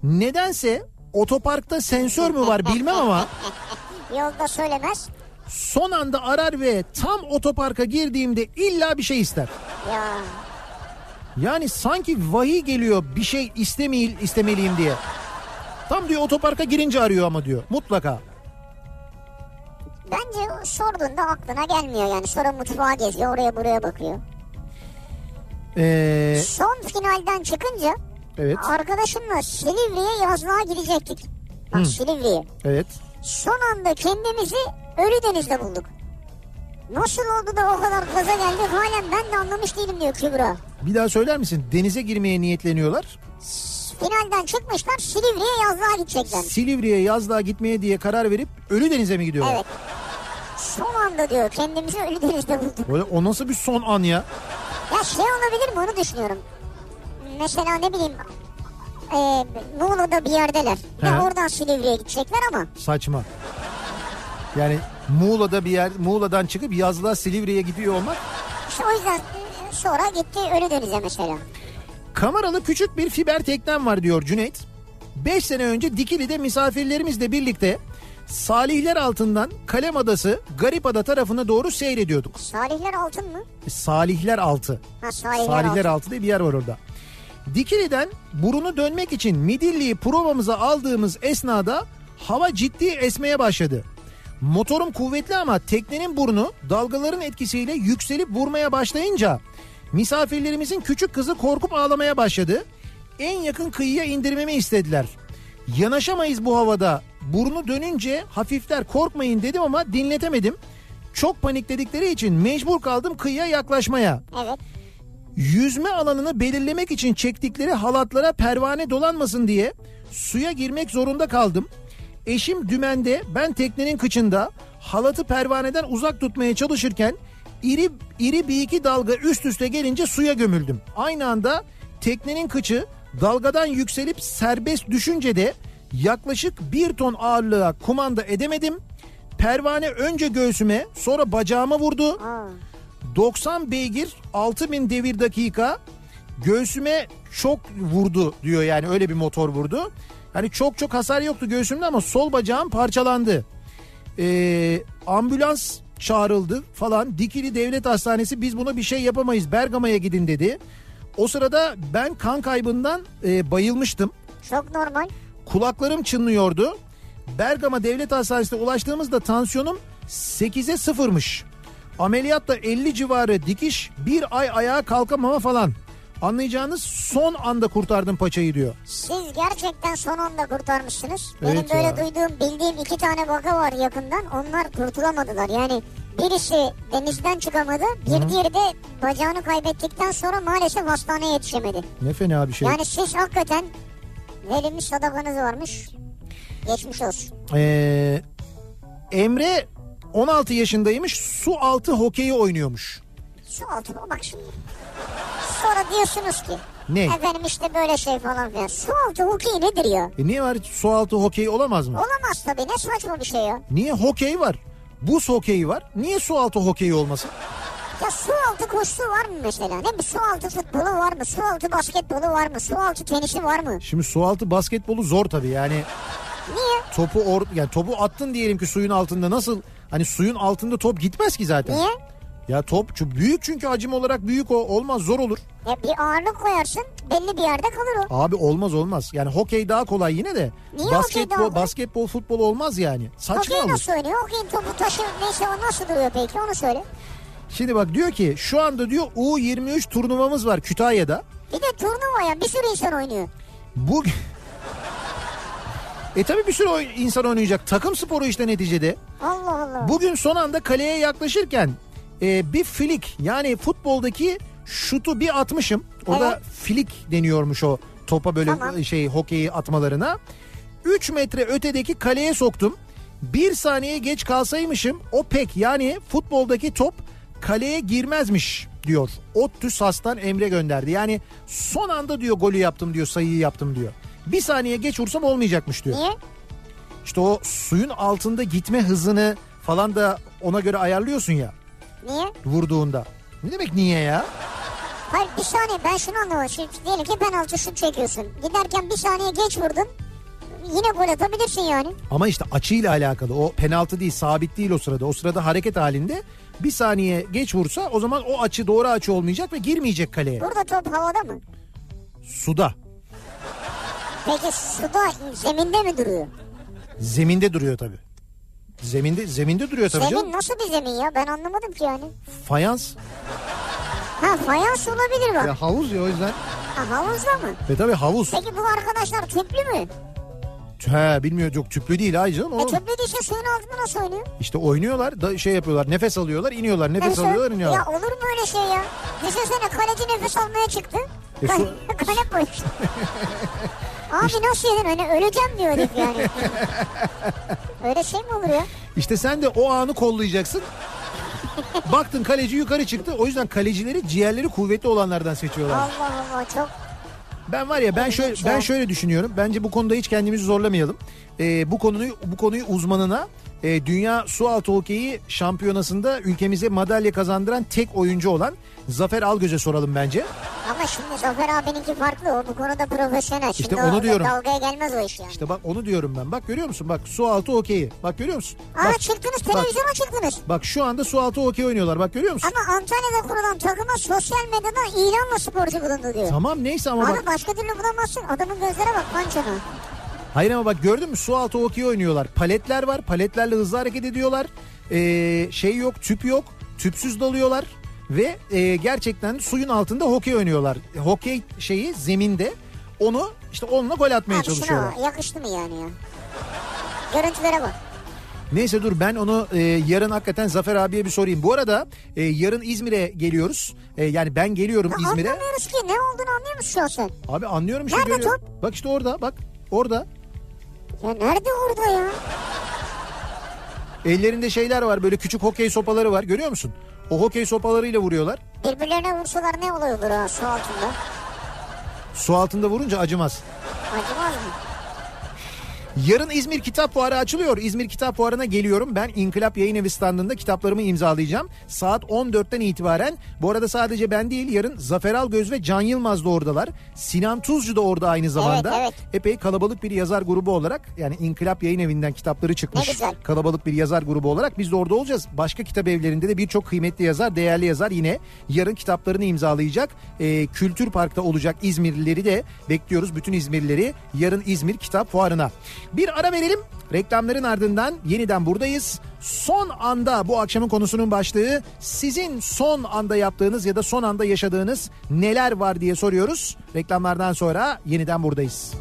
Nedense otoparkta sensör mü var bilmem ama Yolda söylemez. son anda arar ve tam otoparka girdiğimde illa bir şey ister. Ya Yani sanki vahiy geliyor bir şey istemeyil, istemeliyim diye. Tam diyor otoparka girince arıyor ama diyor mutlaka. bence sorduğunda aklına gelmiyor yani. Sonra mutfağa geziyor oraya buraya bakıyor. Ee, Son finalden çıkınca evet arkadaşımla Silivri'ye yazlığa gidecektik. Bak Silivri'ye. evet. Son anda kendimizi Ölüdeniz'de bulduk. Nasıl oldu da o kadar gaza geldik halen ben de anlamış değilim diyor Kübra. Bir daha söyler misin? Denize girmeye niyetleniyorlar. finalden çıkmışlar Silivri'ye yazlığa gidecekler. Silivri'ye yazlığa gitmeye diye karar verip Ölüdeniz'e mi gidiyorlar? Evet. Son anda diyor kendimizi Ölüdeniz'de bulduk. Böyle, o nasıl bir son an ya? Ya şey olabilir mi onu düşünüyorum. Mesela ne bileyim e, Muğla'da bir yerdeler. He. Ve oradan Silivri'ye gidecekler ama Saçma. Yani Muğla'da bir yer, Muğla'dan çıkıp yazlığa Silivri'ye gidiyor olmak işte o yüzden e, sonra gitti Ölüdeniz'e mesela. Kameralı küçük bir fiber teknem var diyor Cüneyt. 5 sene önce Dikili'de misafirlerimizle birlikte Salihler altından Kalem Adası Garipada tarafına doğru seyrediyorduk. Salihler altın mı? Salihler altı. Ha Salihler, Salihler altın. altı diye bir yer var orada. Dikili'den burunu dönmek için Midilli'yi provamıza aldığımız esnada hava ciddi esmeye başladı. Motorum kuvvetli ama teknenin burnu dalgaların etkisiyle yükselip vurmaya başlayınca misafirlerimizin küçük kızı korkup ağlamaya başladı. En yakın kıyıya indirmemi istediler. Yanaşamayız bu havada. Burnu dönünce hafifler korkmayın dedim ama dinletemedim. Çok panikledikleri için mecbur kaldım kıyıya yaklaşmaya. Evet. Yüzme alanını belirlemek için çektikleri halatlara pervane dolanmasın diye suya girmek zorunda kaldım. Eşim dümende ben teknenin kıçında halatı pervaneden uzak tutmaya çalışırken iri iri bir iki dalga üst üste gelince suya gömüldüm. Aynı anda teknenin kıçı dalgadan yükselip serbest düşünce de yaklaşık bir ton ağırlığa kumanda edemedim. Pervane önce göğsüme sonra bacağıma vurdu. Aa. 90 beygir 6000 devir dakika göğsüme çok vurdu diyor yani öyle bir motor vurdu. Hani çok çok hasar yoktu göğsümde ama sol bacağım parçalandı. Ee, ambulans çağrıldı falan. Dikili Devlet Hastanesi biz buna bir şey yapamayız Bergama'ya gidin dedi. O sırada ben kan kaybından e, bayılmıştım. Çok normal. Kulaklarım çınlıyordu. Bergama Devlet Hastanesi'ne ulaştığımızda tansiyonum 8'e sıfırmış. Ameliyatta 50 civarı dikiş bir ay ayağa kalkamama falan. Anlayacağınız son anda kurtardım paçayı diyor. Siz gerçekten son anda kurtarmışsınız. Benim Evet böyle ya. duyduğum bildiğim iki tane vaka var yakından. Onlar kurtulamadılar. Yani birisi denizden çıkamadı. Bir diğeri de bacağını kaybettikten sonra maalesef hastaneye yetişemedi. Ne fena bir şey. Yani siz hakikaten verilmiş sadakanız varmış. Geçmiş olsun. Ee, Emre 16 yaşındaymış su altı hokeyi oynuyormuş. Su altı bak şimdi. Sonra diyorsunuz ki Ne? efendim işte böyle şey falan filan. Su altı hokey nedir ya? E niye var su altı hokeyi olamaz mı? Olamaz tabii ne saçma bir şey ya. Niye hokey var? Buz hokeyi var. Niye su altı hokeyi olmasın? Ya su altı koşusu var mı mesela? Ne bir su altı futbolu var mı? Su altı basketbolu var mı? Su altı tenisi var mı? Şimdi su altı basketbolu zor tabii yani. Niye? topu or yani topu attın diyelim ki suyun altında nasıl hani suyun altında top gitmez ki zaten. Niye? Ya top çu- büyük çünkü hacim olarak büyük o olmaz zor olur. Ya bir ağırlık koyarsın belli bir yerde kalır o. Abi olmaz olmaz. Yani hokey daha kolay yine de. Niye basketbol basketbol futbol olmaz yani. Saçma Hokey olur. nasıl oynuyor? Hokeyin topu taşı neyse o nasıl duruyor peki onu söyle. Şimdi bak diyor ki şu anda diyor U23 turnuvamız var Kütahya'da. Bir de turnuva ya bir sürü insan oynuyor. Bu E tabi bir sürü insan oynayacak. Takım sporu işte neticede. Allah Allah. Bugün son anda kaleye yaklaşırken e, bir flik yani futboldaki şutu bir atmışım. Orada Evet. flik deniyormuş o topa böyle Tamam. şey hokeyi atmalarına. 3 metre ötedeki kaleye soktum. Bir saniye geç kalsaymışım o pek yani futboldaki top kaleye girmezmiş diyor. Ottü Sas'tan Emre gönderdi. Yani son anda diyor golü yaptım diyor sayıyı yaptım diyor. Bir saniye geç vursam olmayacakmış diyor. Niye? İşte o suyun altında gitme hızını falan da ona göre ayarlıyorsun ya Niye? vurduğunda. Ne demek niye ya? Hayır bir saniye ben şunu anlamadım. Şimdi diyelim ki penaltı şut çekiyorsun. Giderken bir saniye geç vurdun. Yine gol atabilirsin yani. Ama işte açıyla alakalı. O penaltı değil, sabit değil o sırada. O sırada hareket halinde bir saniye geç vursa o zaman o açı doğru açı olmayacak ve girmeyecek kaleye. Burada top havada mı? Suda. Peki suda zeminde mi duruyor? Zeminde duruyor tabii. Zeminde zeminde duruyor tabii Zemin canım. nasıl bir zemin ya? Ben anlamadım ki yani. Fayans. Ha fayans olabilir bak. Ya havuz ya o yüzden. Ha, havuzda mı? Ve tabii havuz. Peki bu arkadaşlar tüplü mü? He bilmiyor yok tüplü değil ay canım. E tüplü değilse suyun altında nasıl oynuyor? işte oynuyorlar da şey yapıyorlar nefes alıyorlar iniyorlar nefes al- alıyorlar iniyorlar. Ya olur mu öyle şey ya? Düşünsene kaleci nefes almaya çıktı. E, su- kale boyu işte. Abi nasıl yedin hani öleceğim diyor herif yani. Öyle şey mi olur ya? İşte sen de o anı kollayacaksın. Baktın kaleci yukarı çıktı. O yüzden kalecileri ciğerleri kuvvetli olanlardan seçiyorlar. Allah Allah çok. Ben var ya ben İlginç şöyle ben şöyle düşünüyorum. Bence bu konuda hiç kendimizi zorlamayalım. Ee, bu konuyu bu konuyu uzmanına e, Dünya Sualtı Hokeyi Şampiyonası'nda ülkemize madalya kazandıran tek oyuncu olan Zafer Algöz'e soralım bence. Ama şimdi Zafer abininki farklı o bu konuda profesyonel. Şimdi İşte onu o diyorum. Dalgaya gelmez o iş yani. İşte bak onu diyorum ben. Bak görüyor musun? Bak sualtı hokeyi. Bak görüyor musun? Aa bak, çıktınız bak, televizyona çıktınız. bak şu anda sualtı hokey oynuyorlar. Bak görüyor musun? Ama Antalya'da kurulan takıma sosyal medyada ilanla sporcu bulundu diyor. Tamam neyse ama Abi bak. başka türlü bulamazsın. Adamın gözlere bak pançona. Hayır ama bak gördün mü su altı hokey oynuyorlar. Paletler var. Paletlerle hızlı hareket ediyorlar. Ee, şey yok tüp yok. Tüpsüz dalıyorlar. Ve e, gerçekten suyun altında hokey oynuyorlar. Hokey şeyi zeminde. Onu işte onunla gol atmaya Abi çalışıyorlar. şuna yakıştı mı yani ya? Görüntülere bak. Neyse dur ben onu e, yarın hakikaten Zafer abiye bir sorayım. Bu arada e, yarın İzmir'e geliyoruz. E, yani ben geliyorum Ya İzmir'e. Anlamıyoruz ki ne olduğunu anlıyor musun şu an sen? Abi anlıyorum işte Nerede görüyorum. Bak işte orada bak orada. Ya nerede orada ya? Ellerinde şeyler var böyle küçük hokey sopaları var görüyor musun? O hokey sopalarıyla vuruyorlar. Birbirlerine vursalar ne olay olur ha su altında? Su altında vurunca acımaz. Acımaz mı? Yarın İzmir Kitap Fuarı açılıyor. İzmir Kitap Fuarı'na geliyorum. Ben İnkılap Yayın Evi standında kitaplarımı imzalayacağım. Saat 14'ten itibaren. Bu arada sadece ben değil yarın Zafer Algöz ve Can Yılmaz da oradalar. Sinan Tuzcu da orada aynı zamanda. evet. Epey kalabalık bir yazar grubu olarak yani İnkılap Yayın Evi'nden kitapları çıkmış. Kalabalık bir yazar grubu olarak biz de orada olacağız. Başka kitap evlerinde de birçok kıymetli yazar, değerli yazar yine yarın kitaplarını imzalayacak. Ee, Kültür Park'ta olacak İzmirlileri de bekliyoruz. Bütün İzmirlileri yarın İzmir Kitap Fuarı'na. Bir ara verelim. Reklamların ardından yeniden buradayız. Son anda bu akşamın konusunun başlığı sizin son anda yaptığınız ya da son anda yaşadığınız neler var diye soruyoruz. Reklamlardan sonra yeniden buradayız.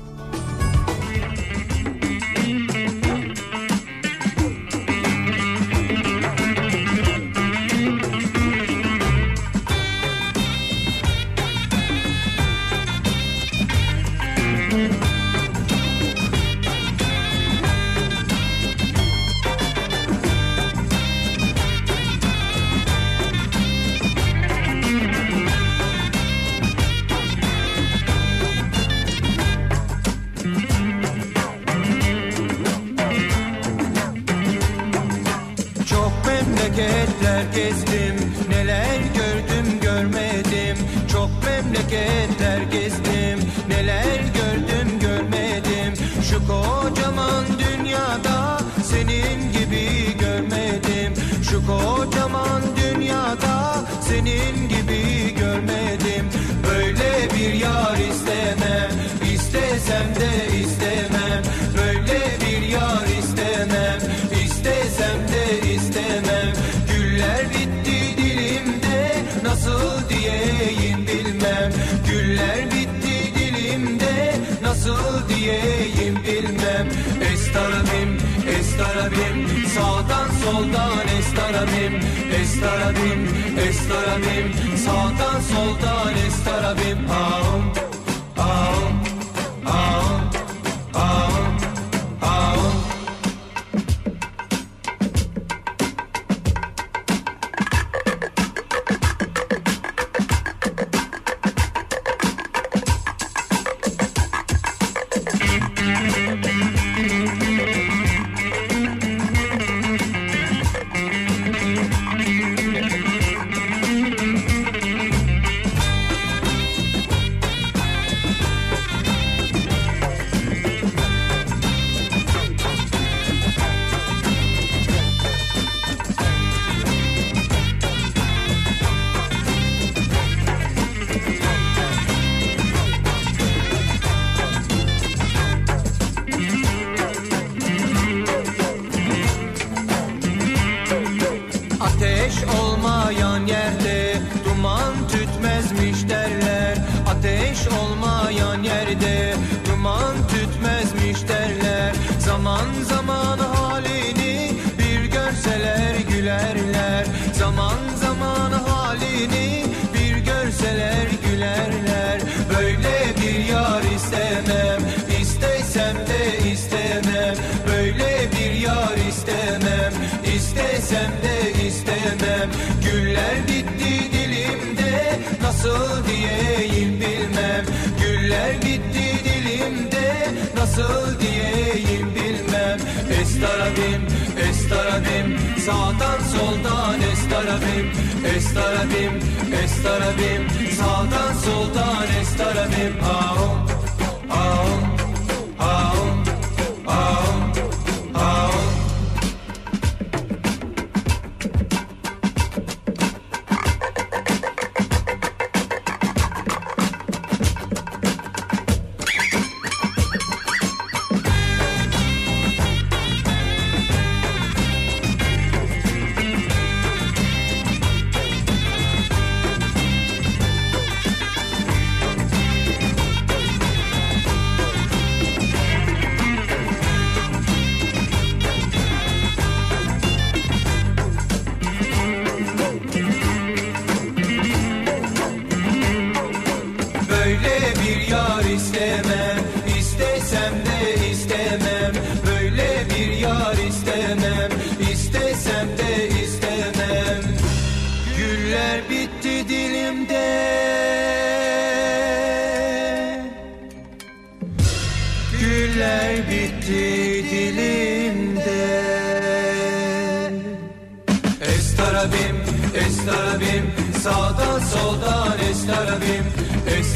Sağdan soldan estarabim Ağım, ağım,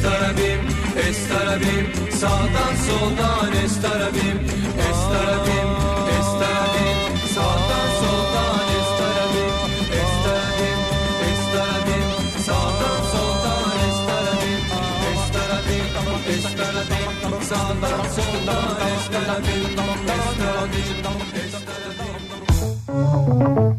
Estarabim, estarabim Sağdan soldan estarabim Estarabim, estarabim Sağdan soldan estarabim Estarabim, estarabim Sağdan soldan estarabim Estarabim, estarabim Sağdan soldan estarabim Estarabim, estarabim. Kafa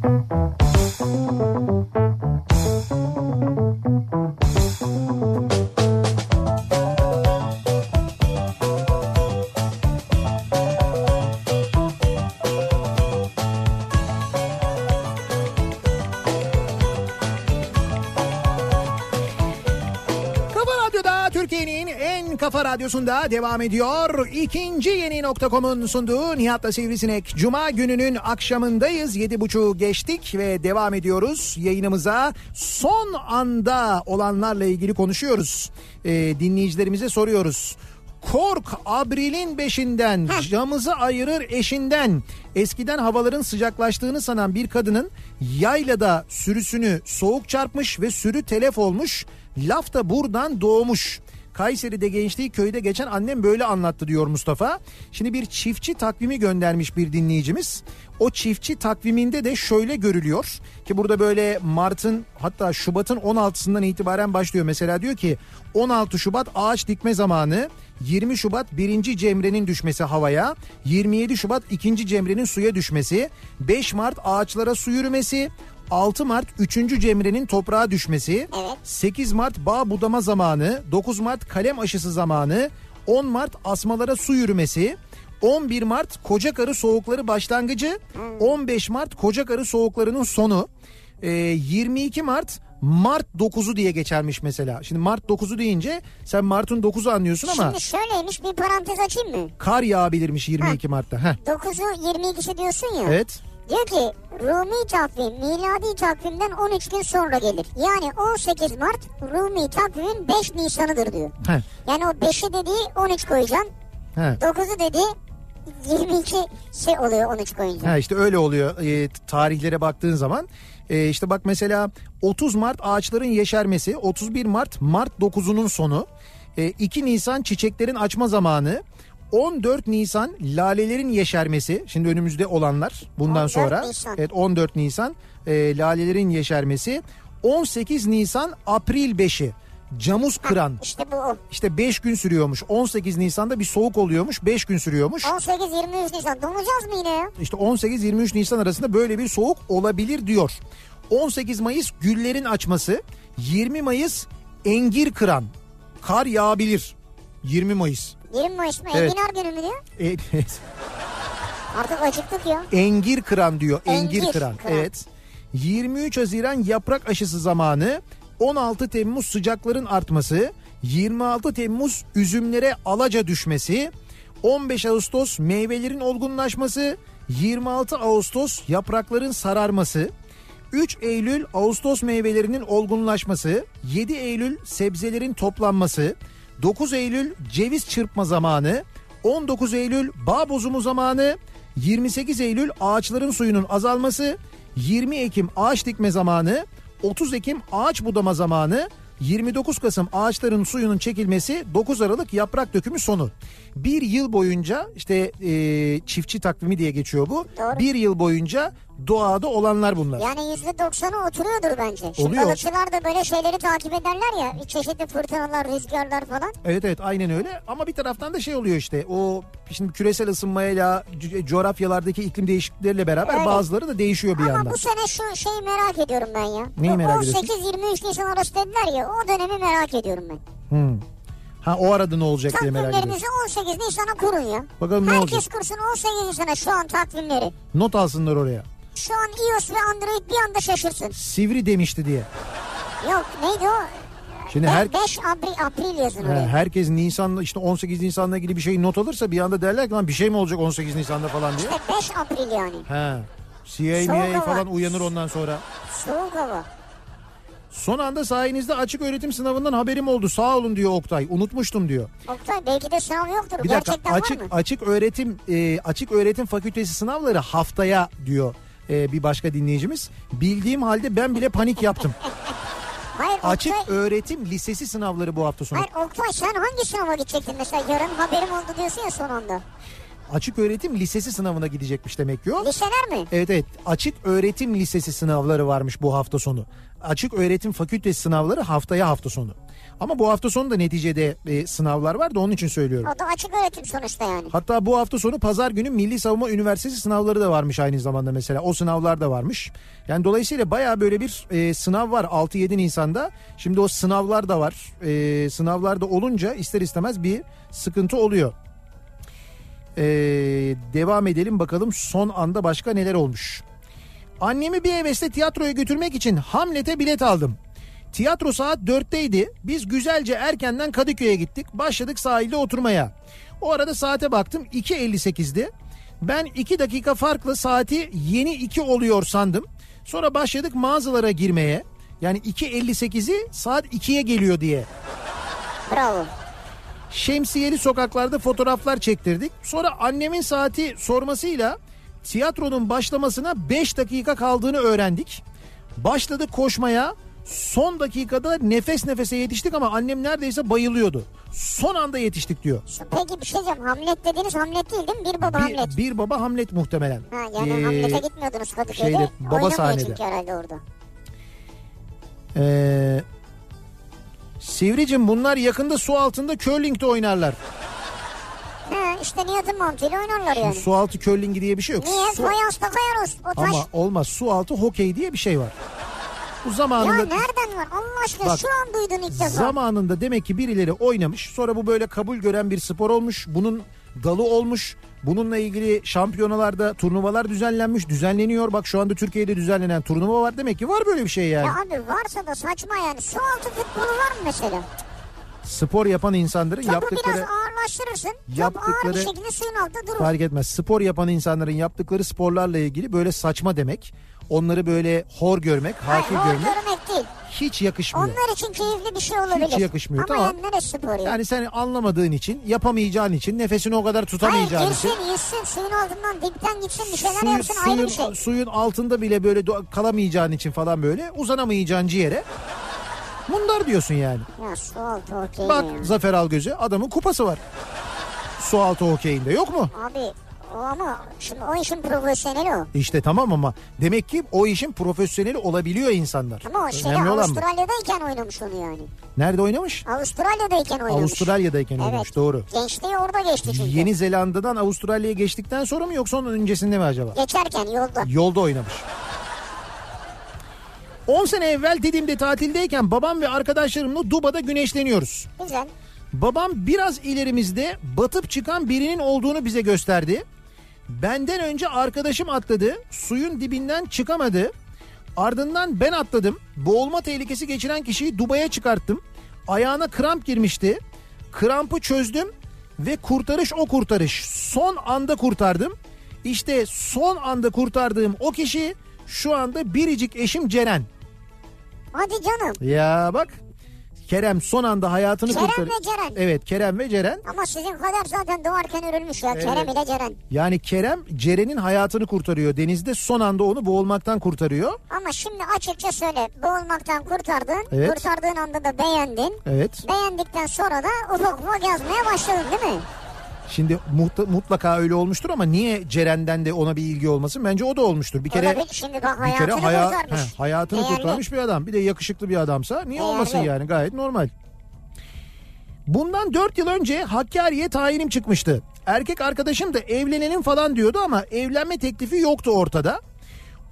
radyosunda devam ediyor. İkinci yeni nokta.com'un sunduğu Nihat'la Sivrisinek. Cuma gününün akşamındayız. Yedi buçuğu geçtik ve devam ediyoruz. Yayınımıza son anda olanlarla ilgili konuşuyoruz. Ee, dinleyicilerimize soruyoruz. Kork Abril'in beşinden camızı ayırır eşinden. Eskiden havaların sıcaklaştığını sanan bir kadının yaylada sürüsünü soğuk çarpmış ve sürü telef olmuş. Laf da buradan doğmuş. Kayseri'de gençliği köyde geçen annem böyle anlattı diyor Mustafa. Şimdi bir çiftçi takvimi göndermiş bir dinleyicimiz. O çiftçi takviminde de şöyle görülüyor ki burada böyle Mart'ın hatta Şubat'ın 16'sından itibaren başlıyor. Mesela diyor ki 16 Şubat ağaç dikme zamanı, 20 Şubat 1. Cemre'nin düşmesi havaya, 27 Şubat 2. Cemre'nin suya düşmesi, 5 Mart ağaçlara su yürümesi, 6 Mart 3. Cemre'nin toprağa düşmesi, Evet. 8 Mart bağ budama zamanı, 9 Mart kalem aşısı zamanı, 10 Mart asmalara su yürümesi, 11 Mart koca karı soğukları başlangıcı, 15 Mart koca karı soğuklarının sonu, Ee, 22 Mart Mart 9'u diye geçermiş mesela. Şimdi Mart 9'u deyince sen Mart'ın 9'u anlıyorsun ama Şimdi şöyleymiş bir parantez açayım mı? kar yağabilirmiş 22 Mart'ta. Heh. 9'u 22'si diyorsun ya. Evet. Diyor ki Rumi takvim miladi takvimden 13 gün sonra gelir. Yani 18 Mart Rumi takvimin 5 Nisan'ıdır diyor. Heh. Yani o 5'i dediği 13 koyacaksın. Heh. 9'u dediği 22 şey oluyor 13 koyunca. Ha işte öyle oluyor e, tarihlere baktığın zaman. E, işte bak mesela 30 Mart ağaçların yeşermesi, 31 Mart Mart 9'unun sonu, e, 2 Nisan çiçeklerin açma zamanı, 14 Nisan lalelerin yeşermesi. Şimdi önümüzde olanlar bundan 14 sonra. Nisan. Evet 14 Nisan e, lalelerin yeşermesi. 18 Nisan April 5'i camuz kıran. İşte bu o. İşte 5 gün sürüyormuş. 18 Nisan'da bir soğuk oluyormuş. 5 gün sürüyormuş. 18-23 Nisan donacağız mı yine ya? İşte 18-23 Nisan arasında böyle bir soğuk olabilir diyor. 18 Mayıs güllerin açması, 20 Mayıs engir kıran, kar yağabilir. 20 Mayıs. 20 Mayıs mı? Evet. Enginar günü mü diyor? E, Artık acıktık ya. engir kıran diyor. Engir, Engir kıran. kıran. Evet. 23 Haziran yaprak aşısı zamanı. 16 Temmuz sıcakların artması. 26 Temmuz üzümlere alaca düşmesi. 15 Ağustos meyvelerin olgunlaşması. 26 Ağustos yaprakların sararması, 3 Eylül Ağustos meyvelerinin olgunlaşması, 7 Eylül sebzelerin toplanması, 9 Eylül ceviz çırpma zamanı, 19 Eylül bağ bozumu zamanı, 28 Eylül ağaçların suyunun azalması, 20 Ekim ağaç dikme zamanı, 30 Ekim ağaç budama zamanı, 29 Kasım ağaçların suyunun çekilmesi 9 Aralık yaprak dökümü sonu. Bir yıl boyunca işte e, çiftçi takvimi diye geçiyor bu. Doğru. Bir yıl boyunca doğada olanlar bunlar. Yani yüzde doksanı oturuyordur bence. Şimdi Oluyor. balıkçılar da böyle şeyleri takip ederler ya. Çeşitli fırtınalar, rüzgarlar falan. Evet evet aynen öyle ama bir taraftan da şey oluyor işte o şimdi küresel ısınmayla co- coğrafyalardaki iklim değişiklikleriyle beraber Öyle. bazıları da değişiyor bir Ama yandan. bu sene şu şeyi merak ediyorum ben ya. Neyi Bu merak ediyorsun? 18-23 Nisan arası dediler ya o dönemi merak ediyorum ben. Hmm. Ha o arada ne olacak diye merak ediyorsun. Takvimlerimizi 18 Nisan'a kurun ya. Bakalım ne Herkes olacak? kursun 18 Nisan'a şu an takvimleri. Not alsınlar oraya. Şu an iOS ve Android bir anda şaşırsın. Sivri demişti diye. Yok neydi o? Şimdi her 5 April, April yazın He, oraya. herkes Nisan'da işte 18 Nisan'la ilgili bir şey not alırsa bir anda derler ki lan bir şey mi olacak 18 Nisan'da falan diye. İşte 5 April yani. He. CIA Soğuk MIA hava. falan uyanır ondan sonra. Soğuk hava. Son anda sayenizde açık öğretim sınavından haberim oldu. Sağ olun diyor Oktay. Unutmuştum diyor. Oktay belki de sınav yoktur. Bir dakika Gerçekten açık var mı? açık öğretim e, açık öğretim fakültesi sınavları haftaya diyor e, bir başka dinleyicimiz. Bildiğim halde ben bile panik yaptım. Hayır Açık Oktay, öğretim lisesi sınavları bu hafta sonu. hayır Oktay sen hangi sınava gidecektin mesela yarın haberim oldu diyorsun ya son anda. Açık öğretim lisesi sınavına gidecekmiş demek ki o. Liseler mi? Evet evet açık öğretim lisesi sınavları varmış bu hafta sonu. Açık öğretim fakültesi sınavları haftaya hafta sonu. Ama bu hafta sonu da neticede e, sınavlar var da onun için söylüyorum. O da açık öğretim sonuçta yani. Hatta bu hafta sonu pazar günü Milli Savunma Üniversitesi sınavları da varmış aynı zamanda mesela. O sınavlar da varmış. Yani dolayısıyla baya böyle bir e, sınav var 6-7 Nisan'da. Şimdi o sınavlar da var. E, sınavlar da olunca ister istemez bir sıkıntı oluyor. E, devam edelim bakalım son anda başka neler olmuş. Annemi bir hevesle tiyatroya götürmek için Hamlet'e bilet aldım. Tiyatro saat 4'teydi. Biz güzelce erkenden Kadıköy'e gittik. Başladık sahilde oturmaya. O arada saate baktım 2.58'di. Ben 2 dakika farklı saati yeni 2 oluyor sandım. Sonra başladık mağazalara girmeye. Yani 2.58'i saat 2'ye geliyor diye. Bravo. Şemsiyeli sokaklarda fotoğraflar çektirdik. Sonra annemin saati sormasıyla tiyatronun başlamasına 5 dakika kaldığını öğrendik. Başladık koşmaya. Son dakikada nefes nefese yetiştik ama annem neredeyse bayılıyordu. Son anda yetiştik diyor. Peki bir şey diyeceğim. Hamlet dediniz Hamlet değil değil mi? Bir baba Hamlet. Bir, bir baba Hamlet muhtemelen. Ha, yani Ee, Hamlet'e gitmiyordunuz Kadıköy'de. şeyde, baba Oynamıyor sahnede. çünkü herhalde orada. Ee, Sivricim bunlar yakında su altında curling'de oynarlar. He işte Nihat'ın mantığıyla oynarlar yani. Su altı curlingi diye bir şey yok. Niye? Su-. O taş. ama olmaz. Su altı hokey diye bir şey var. Bu Ya zamanında nereden var? Allah aşkına Bak, şu an duydun ilk defa. zamanında demek ki birileri oynamış. Sonra bu böyle kabul gören bir spor olmuş. Bunun dalı olmuş. Bununla ilgili şampiyonalarda turnuvalar düzenlenmiş. Düzenleniyor. Bak şu anda Türkiye'de düzenlenen turnuva var. Demek ki var böyle bir şey yani. Ya abi varsa da saçma yani. Su altı futbolu var mı mesela? Spor yapan insanların Topu yaptıkları biraz ağırlaştırırsın. Top ağır bir yaptıkları- şekilde suyun altında durur. fark etmez. Spor yapan insanların yaptıkları sporlarla ilgili böyle saçma demek. Onları böyle hor görmek, Hayır, hakir o görmek görmek değil. hiç yakışmıyor. Onlar için keyifli bir şey olabilir. Hiç yakışmıyor, Ama tamam. neresi spor ya? Yani sen anlamadığın için, yapamayacağın için, nefesini o kadar Hayır tutamayacağın için. girsin yüzsün suyun altından dipten gitsin bir şeyler Suyu- yapsın ayrı bir suyun, şey. suyun altında bile böyle do- kalamayacağın için falan böyle uzanamayacağın ciğere. Bunlar diyorsun yani. Ya su altı okey Bak ya. Zafer Algöz'e adamın kupası var. Su altı hokeyinde yok mu? Abi o ama şimdi o işin profesyoneli o. İşte tamam ama demek ki o işin profesyoneli olabiliyor insanlar. Ama o şeyde Önemli. Avustralya'dayken oynamış onu yani. Nerede oynamış? Avustralya'dayken oynamış. Avustralya'dayken oynamış evet. doğru. Gençliği orada geçti çünkü. Yeni Zelanda'dan Avustralya'ya geçtikten sonra mı yoksa onun öncesinde mi acaba? Geçerken yolda. Yolda oynamış. 10 sene evvel Didim'de tatildeyken babam ve arkadaşlarımla Duba'da güneşleniyoruz. Güzel. Babam biraz ilerimizde batıp çıkan birinin olduğunu bize gösterdi. Benden önce arkadaşım atladı. Suyun dibinden çıkamadı. Ardından ben atladım. Boğulma tehlikesi geçiren kişiyi Duba'ya çıkarttım. Ayağına kramp girmişti. Krampı çözdüm ve kurtarış o kurtarış. Son anda kurtardım. İşte son anda kurtardığım o kişi şu anda biricik eşim Ceren. Hadi canım. Ya bak Kerem son anda hayatını Kerem kurtarıyor. ve Ceren. Evet Kerem ve Ceren. Ama sizin kadar zaten doğarken ölmüş ya. Kerem ile Ceren. Yani Kerem Ceren'in hayatını kurtarıyor. Denizde son anda onu boğulmaktan kurtarıyor. Ama şimdi açıkça söyle. Boğulmaktan kurtardın. Evet. Kurtardığın anda da beğendin. Evet. Beğendikten sonra da ufak ufak yazmaya başladın değil mi? Şimdi mutlaka öyle olmuştur ama niye Ceren'den de ona bir ilgi olmasın? Bence o da olmuştur. Bir kere Olabilir. Şimdi bak bir kere hayatını haya- kurtarmış. he, hayatını Değerli. kurtarmış bir adam. Bir de yakışıklı bir adamsa niye Değerli. olmasın yani gayet normal. Bundan 4 yıl önce Hakkari'ye tayinim çıkmıştı. Erkek arkadaşım da evlenelim falan diyordu ama evlenme teklifi yoktu ortada.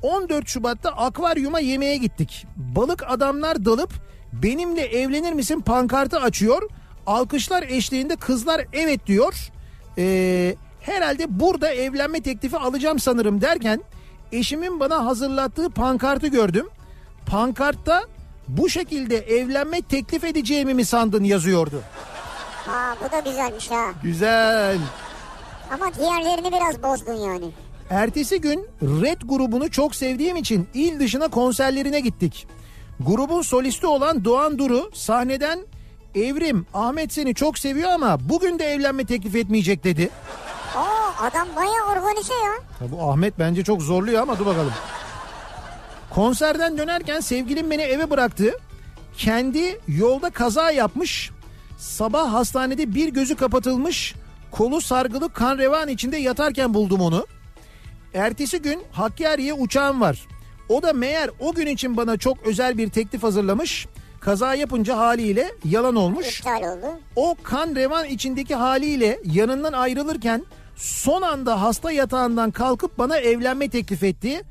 14 Şubat'ta akvaryuma yemeğe gittik. Balık adamlar dalıp benimle evlenir misin pankartı açıyor. Alkışlar eşliğinde kızlar evet diyor. Ee, herhalde burada evlenme teklifi alacağım sanırım derken eşimin bana hazırlattığı pankartı gördüm. Pankartta bu şekilde evlenme teklif edeceğimi mi sandın yazıyordu. Ha bu da güzelmiş ha. Güzel. Ama diğerlerini biraz bozdun yani. Ertesi gün Red grubunu çok sevdiğim için il dışına konserlerine gittik. Grubun solisti olan Doğan Duru sahneden Evrim Ahmet seni çok seviyor ama bugün de evlenme teklif etmeyecek dedi. Oo adam bayağı organize ya. Ya bu Ahmet bence çok zorluyor ama dur bakalım. Konserden dönerken sevgilim beni eve bıraktı. Kendi yolda kaza yapmış. Sabah hastanede bir gözü kapatılmış. Kolu sargılı kan revan içinde yatarken buldum onu. Ertesi gün Hakkari'ye uçağım var. O da meğer o gün için bana çok özel bir teklif hazırlamış. Kaza yapınca haliyle yalan olmuş. İptal oldu. O kan revan içindeki haliyle yanından ayrılırken son anda hasta yatağından kalkıp bana evlenme teklif etti.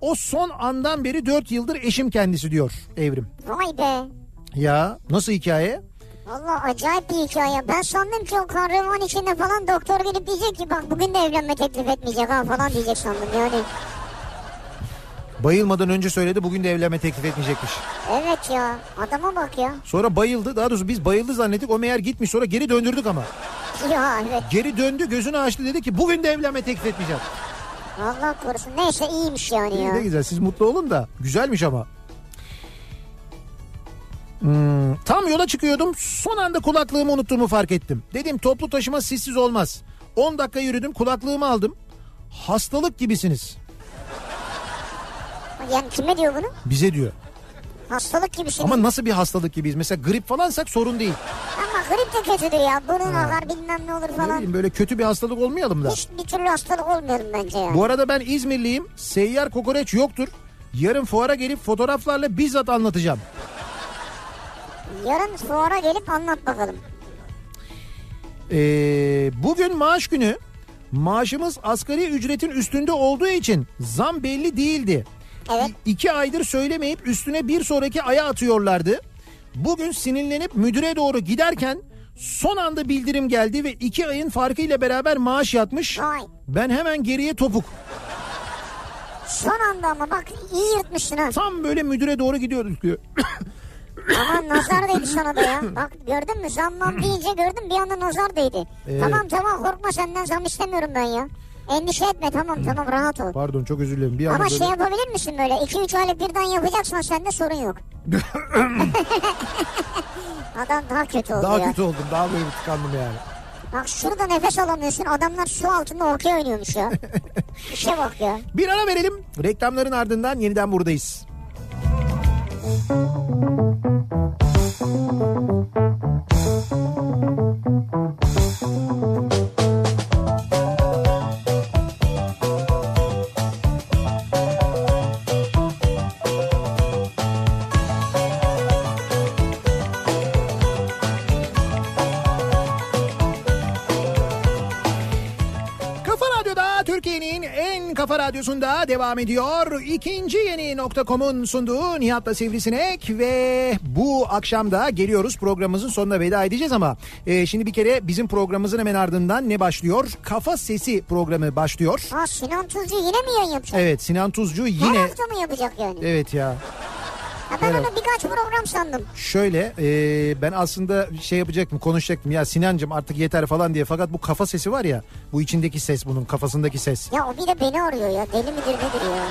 O son andan beri 4 yıldır eşim kendisi diyor Evrim. Vay be. Ya nasıl hikaye? Valla acayip bir hikaye. Ben sandım ki o kahraman içinde falan doktor gelip diyecek ki bak bugün de evlenme teklif etmeyecek ha falan diyecek sandım yani. Bayılmadan önce söyledi bugün de evlenme teklif etmeyecekmiş. Evet ya adama bak ya. Sonra bayıldı daha doğrusu biz bayıldı zannettik o meğer gitmiş sonra geri döndürdük ama. Ya evet. Geri döndü gözünü açtı dedi ki bugün de evlenme teklif etmeyeceğim. Allah korusun. Neyse iyiymiş yani İyi ya. ne güzel siz mutlu olun da güzelmiş ama. Hmm, tam yola çıkıyordum son anda kulaklığımı unuttuğumu fark ettim. Dedim toplu taşıma sessiz olmaz. 10 dakika yürüdüm kulaklığımı aldım. Hastalık gibisiniz Yani kime diyor bunu? bize diyor. Hastalık gibisin. Ama nasıl bir hastalık gibiyiz? Mesela grip falansak sorun değil. Ama grip de kötüdür ya. Burun akar bilmem ne olur Ne falan. bileyim böyle kötü bir hastalık olmayalım da. Hiç bir türlü hastalık olmuyorum bence yani. Bu arada ben İzmirliyim. Seyyar kokoreç yoktur. Yarın fuara gelip fotoğraflarla bizzat anlatacağım. Yarın fuara gelip anlat bakalım. Ee, bugün maaş günü. Maaşımız asgari ücretin üstünde olduğu için zam belli değildi. Evet. İki aydır söylemeyip üstüne bir sonraki aya atıyorlardı. Bugün sinirlenip müdüre doğru giderken son anda bildirim geldi ve iki ayın farkıyla beraber maaş yatmış. Vay. Ben hemen geriye topuk. Son anda ama bak iyi yırtmışsın ha. Tam böyle müdüre doğru gidiyorduk diyor. Ama nazar değdi sana da ya. Bak gördün mü zammam deyince gördüm bir anda nazar değdi. Evet. Tamam tamam korkma senden zam istemiyorum ben ya. Endişe etme tamam tamam rahat ol. Pardon çok özür dilerim. Bir Ama böyle- şey yapabilir misin böyle 2-3 aylık birden yapacaksan sende sorun yok. Adam daha kötü oldu Daha ya. kötü oldum. Daha böyle bir tıkandım yani. Bak şurada nefes alamıyorsun adamlar su altında okey oynuyormuş ya. İşe bak ya. Bir ara verelim. Reklamların ardından yeniden buradayız. Kafa radyosunda devam ediyor. İkinci yeni nokta.com'un sunduğu Nihat'la Sivrisinek ve bu akşam da geliyoruz programımızın sonuna veda edeceğiz ama e, şimdi bir kere bizim programımızın hemen ardından ne başlıyor? Kafa Sesi programı başlıyor. Ha Sinan Tuzcu yine mi yayın yapacak? Evet Sinan Tuzcu Her yine hafta mı yapacak yani? evet ya Ha, ben Merhaba. onu birkaç program sandım. Şöyle e, ben aslında şey yapacaktım konuşacaktım ya Sinancım artık yeter falan diye fakat bu kafa sesi var ya bu içindeki ses bunun kafasındaki ses. Ya o bir de beni arıyor ya. Deli midir nedir ya?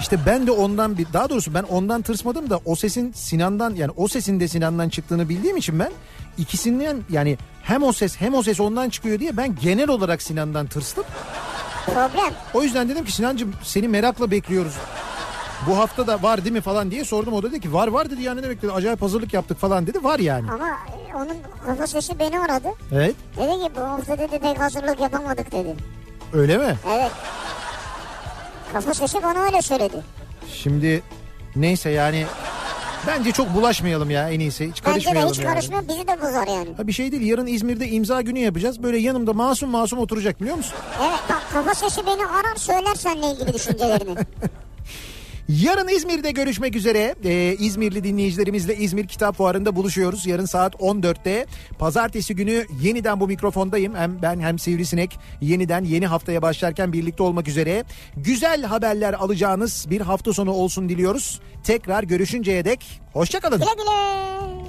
İşte ben de ondan bir daha doğrusu ben ondan tırsmadım da o sesin Sinan'dan yani o sesin de Sinan'dan çıktığını bildiğim için ben ikisinden yani hem o ses hem o ses ondan çıkıyor diye ben genel olarak Sinan'dan tırstım. Problem. O yüzden dedim ki Sinancım seni merakla bekliyoruz. Bu hafta da var değil mi falan diye sordum. O da dedi ki var var dedi yani ne demek dedi. Acayip hazırlık yaptık falan dedi. Var yani. Ama onun kafa sesi beni aradı. Evet. Dedi ki bu hafta dedi pek hazırlık yapamadık dedi. Öyle mi? Evet. Kafa sesi bana öyle söyledi. Şimdi neyse yani bence çok bulaşmayalım ya en iyisi. Hiç Bence de karışmayalım hiç yani. bizi de bozar yani. Ha bir şey değil yarın İzmir'de imza günü yapacağız. Böyle yanımda masum masum oturacak biliyor musun? Evet bak kafa sesi beni arar söyler seninle ilgili düşüncelerini. Yarın İzmir'de görüşmek üzere. Ee, İzmirli dinleyicilerimizle İzmir Kitap Fuarı'nda buluşuyoruz. Yarın saat 14'te. Pazartesi günü yeniden bu mikrofondayım. Hem ben hem Sivrisinek yeniden yeni haftaya başlarken birlikte olmak üzere. Güzel haberler alacağınız bir hafta sonu olsun diliyoruz. Tekrar görüşünceye dek hoşçakalın. güle güle.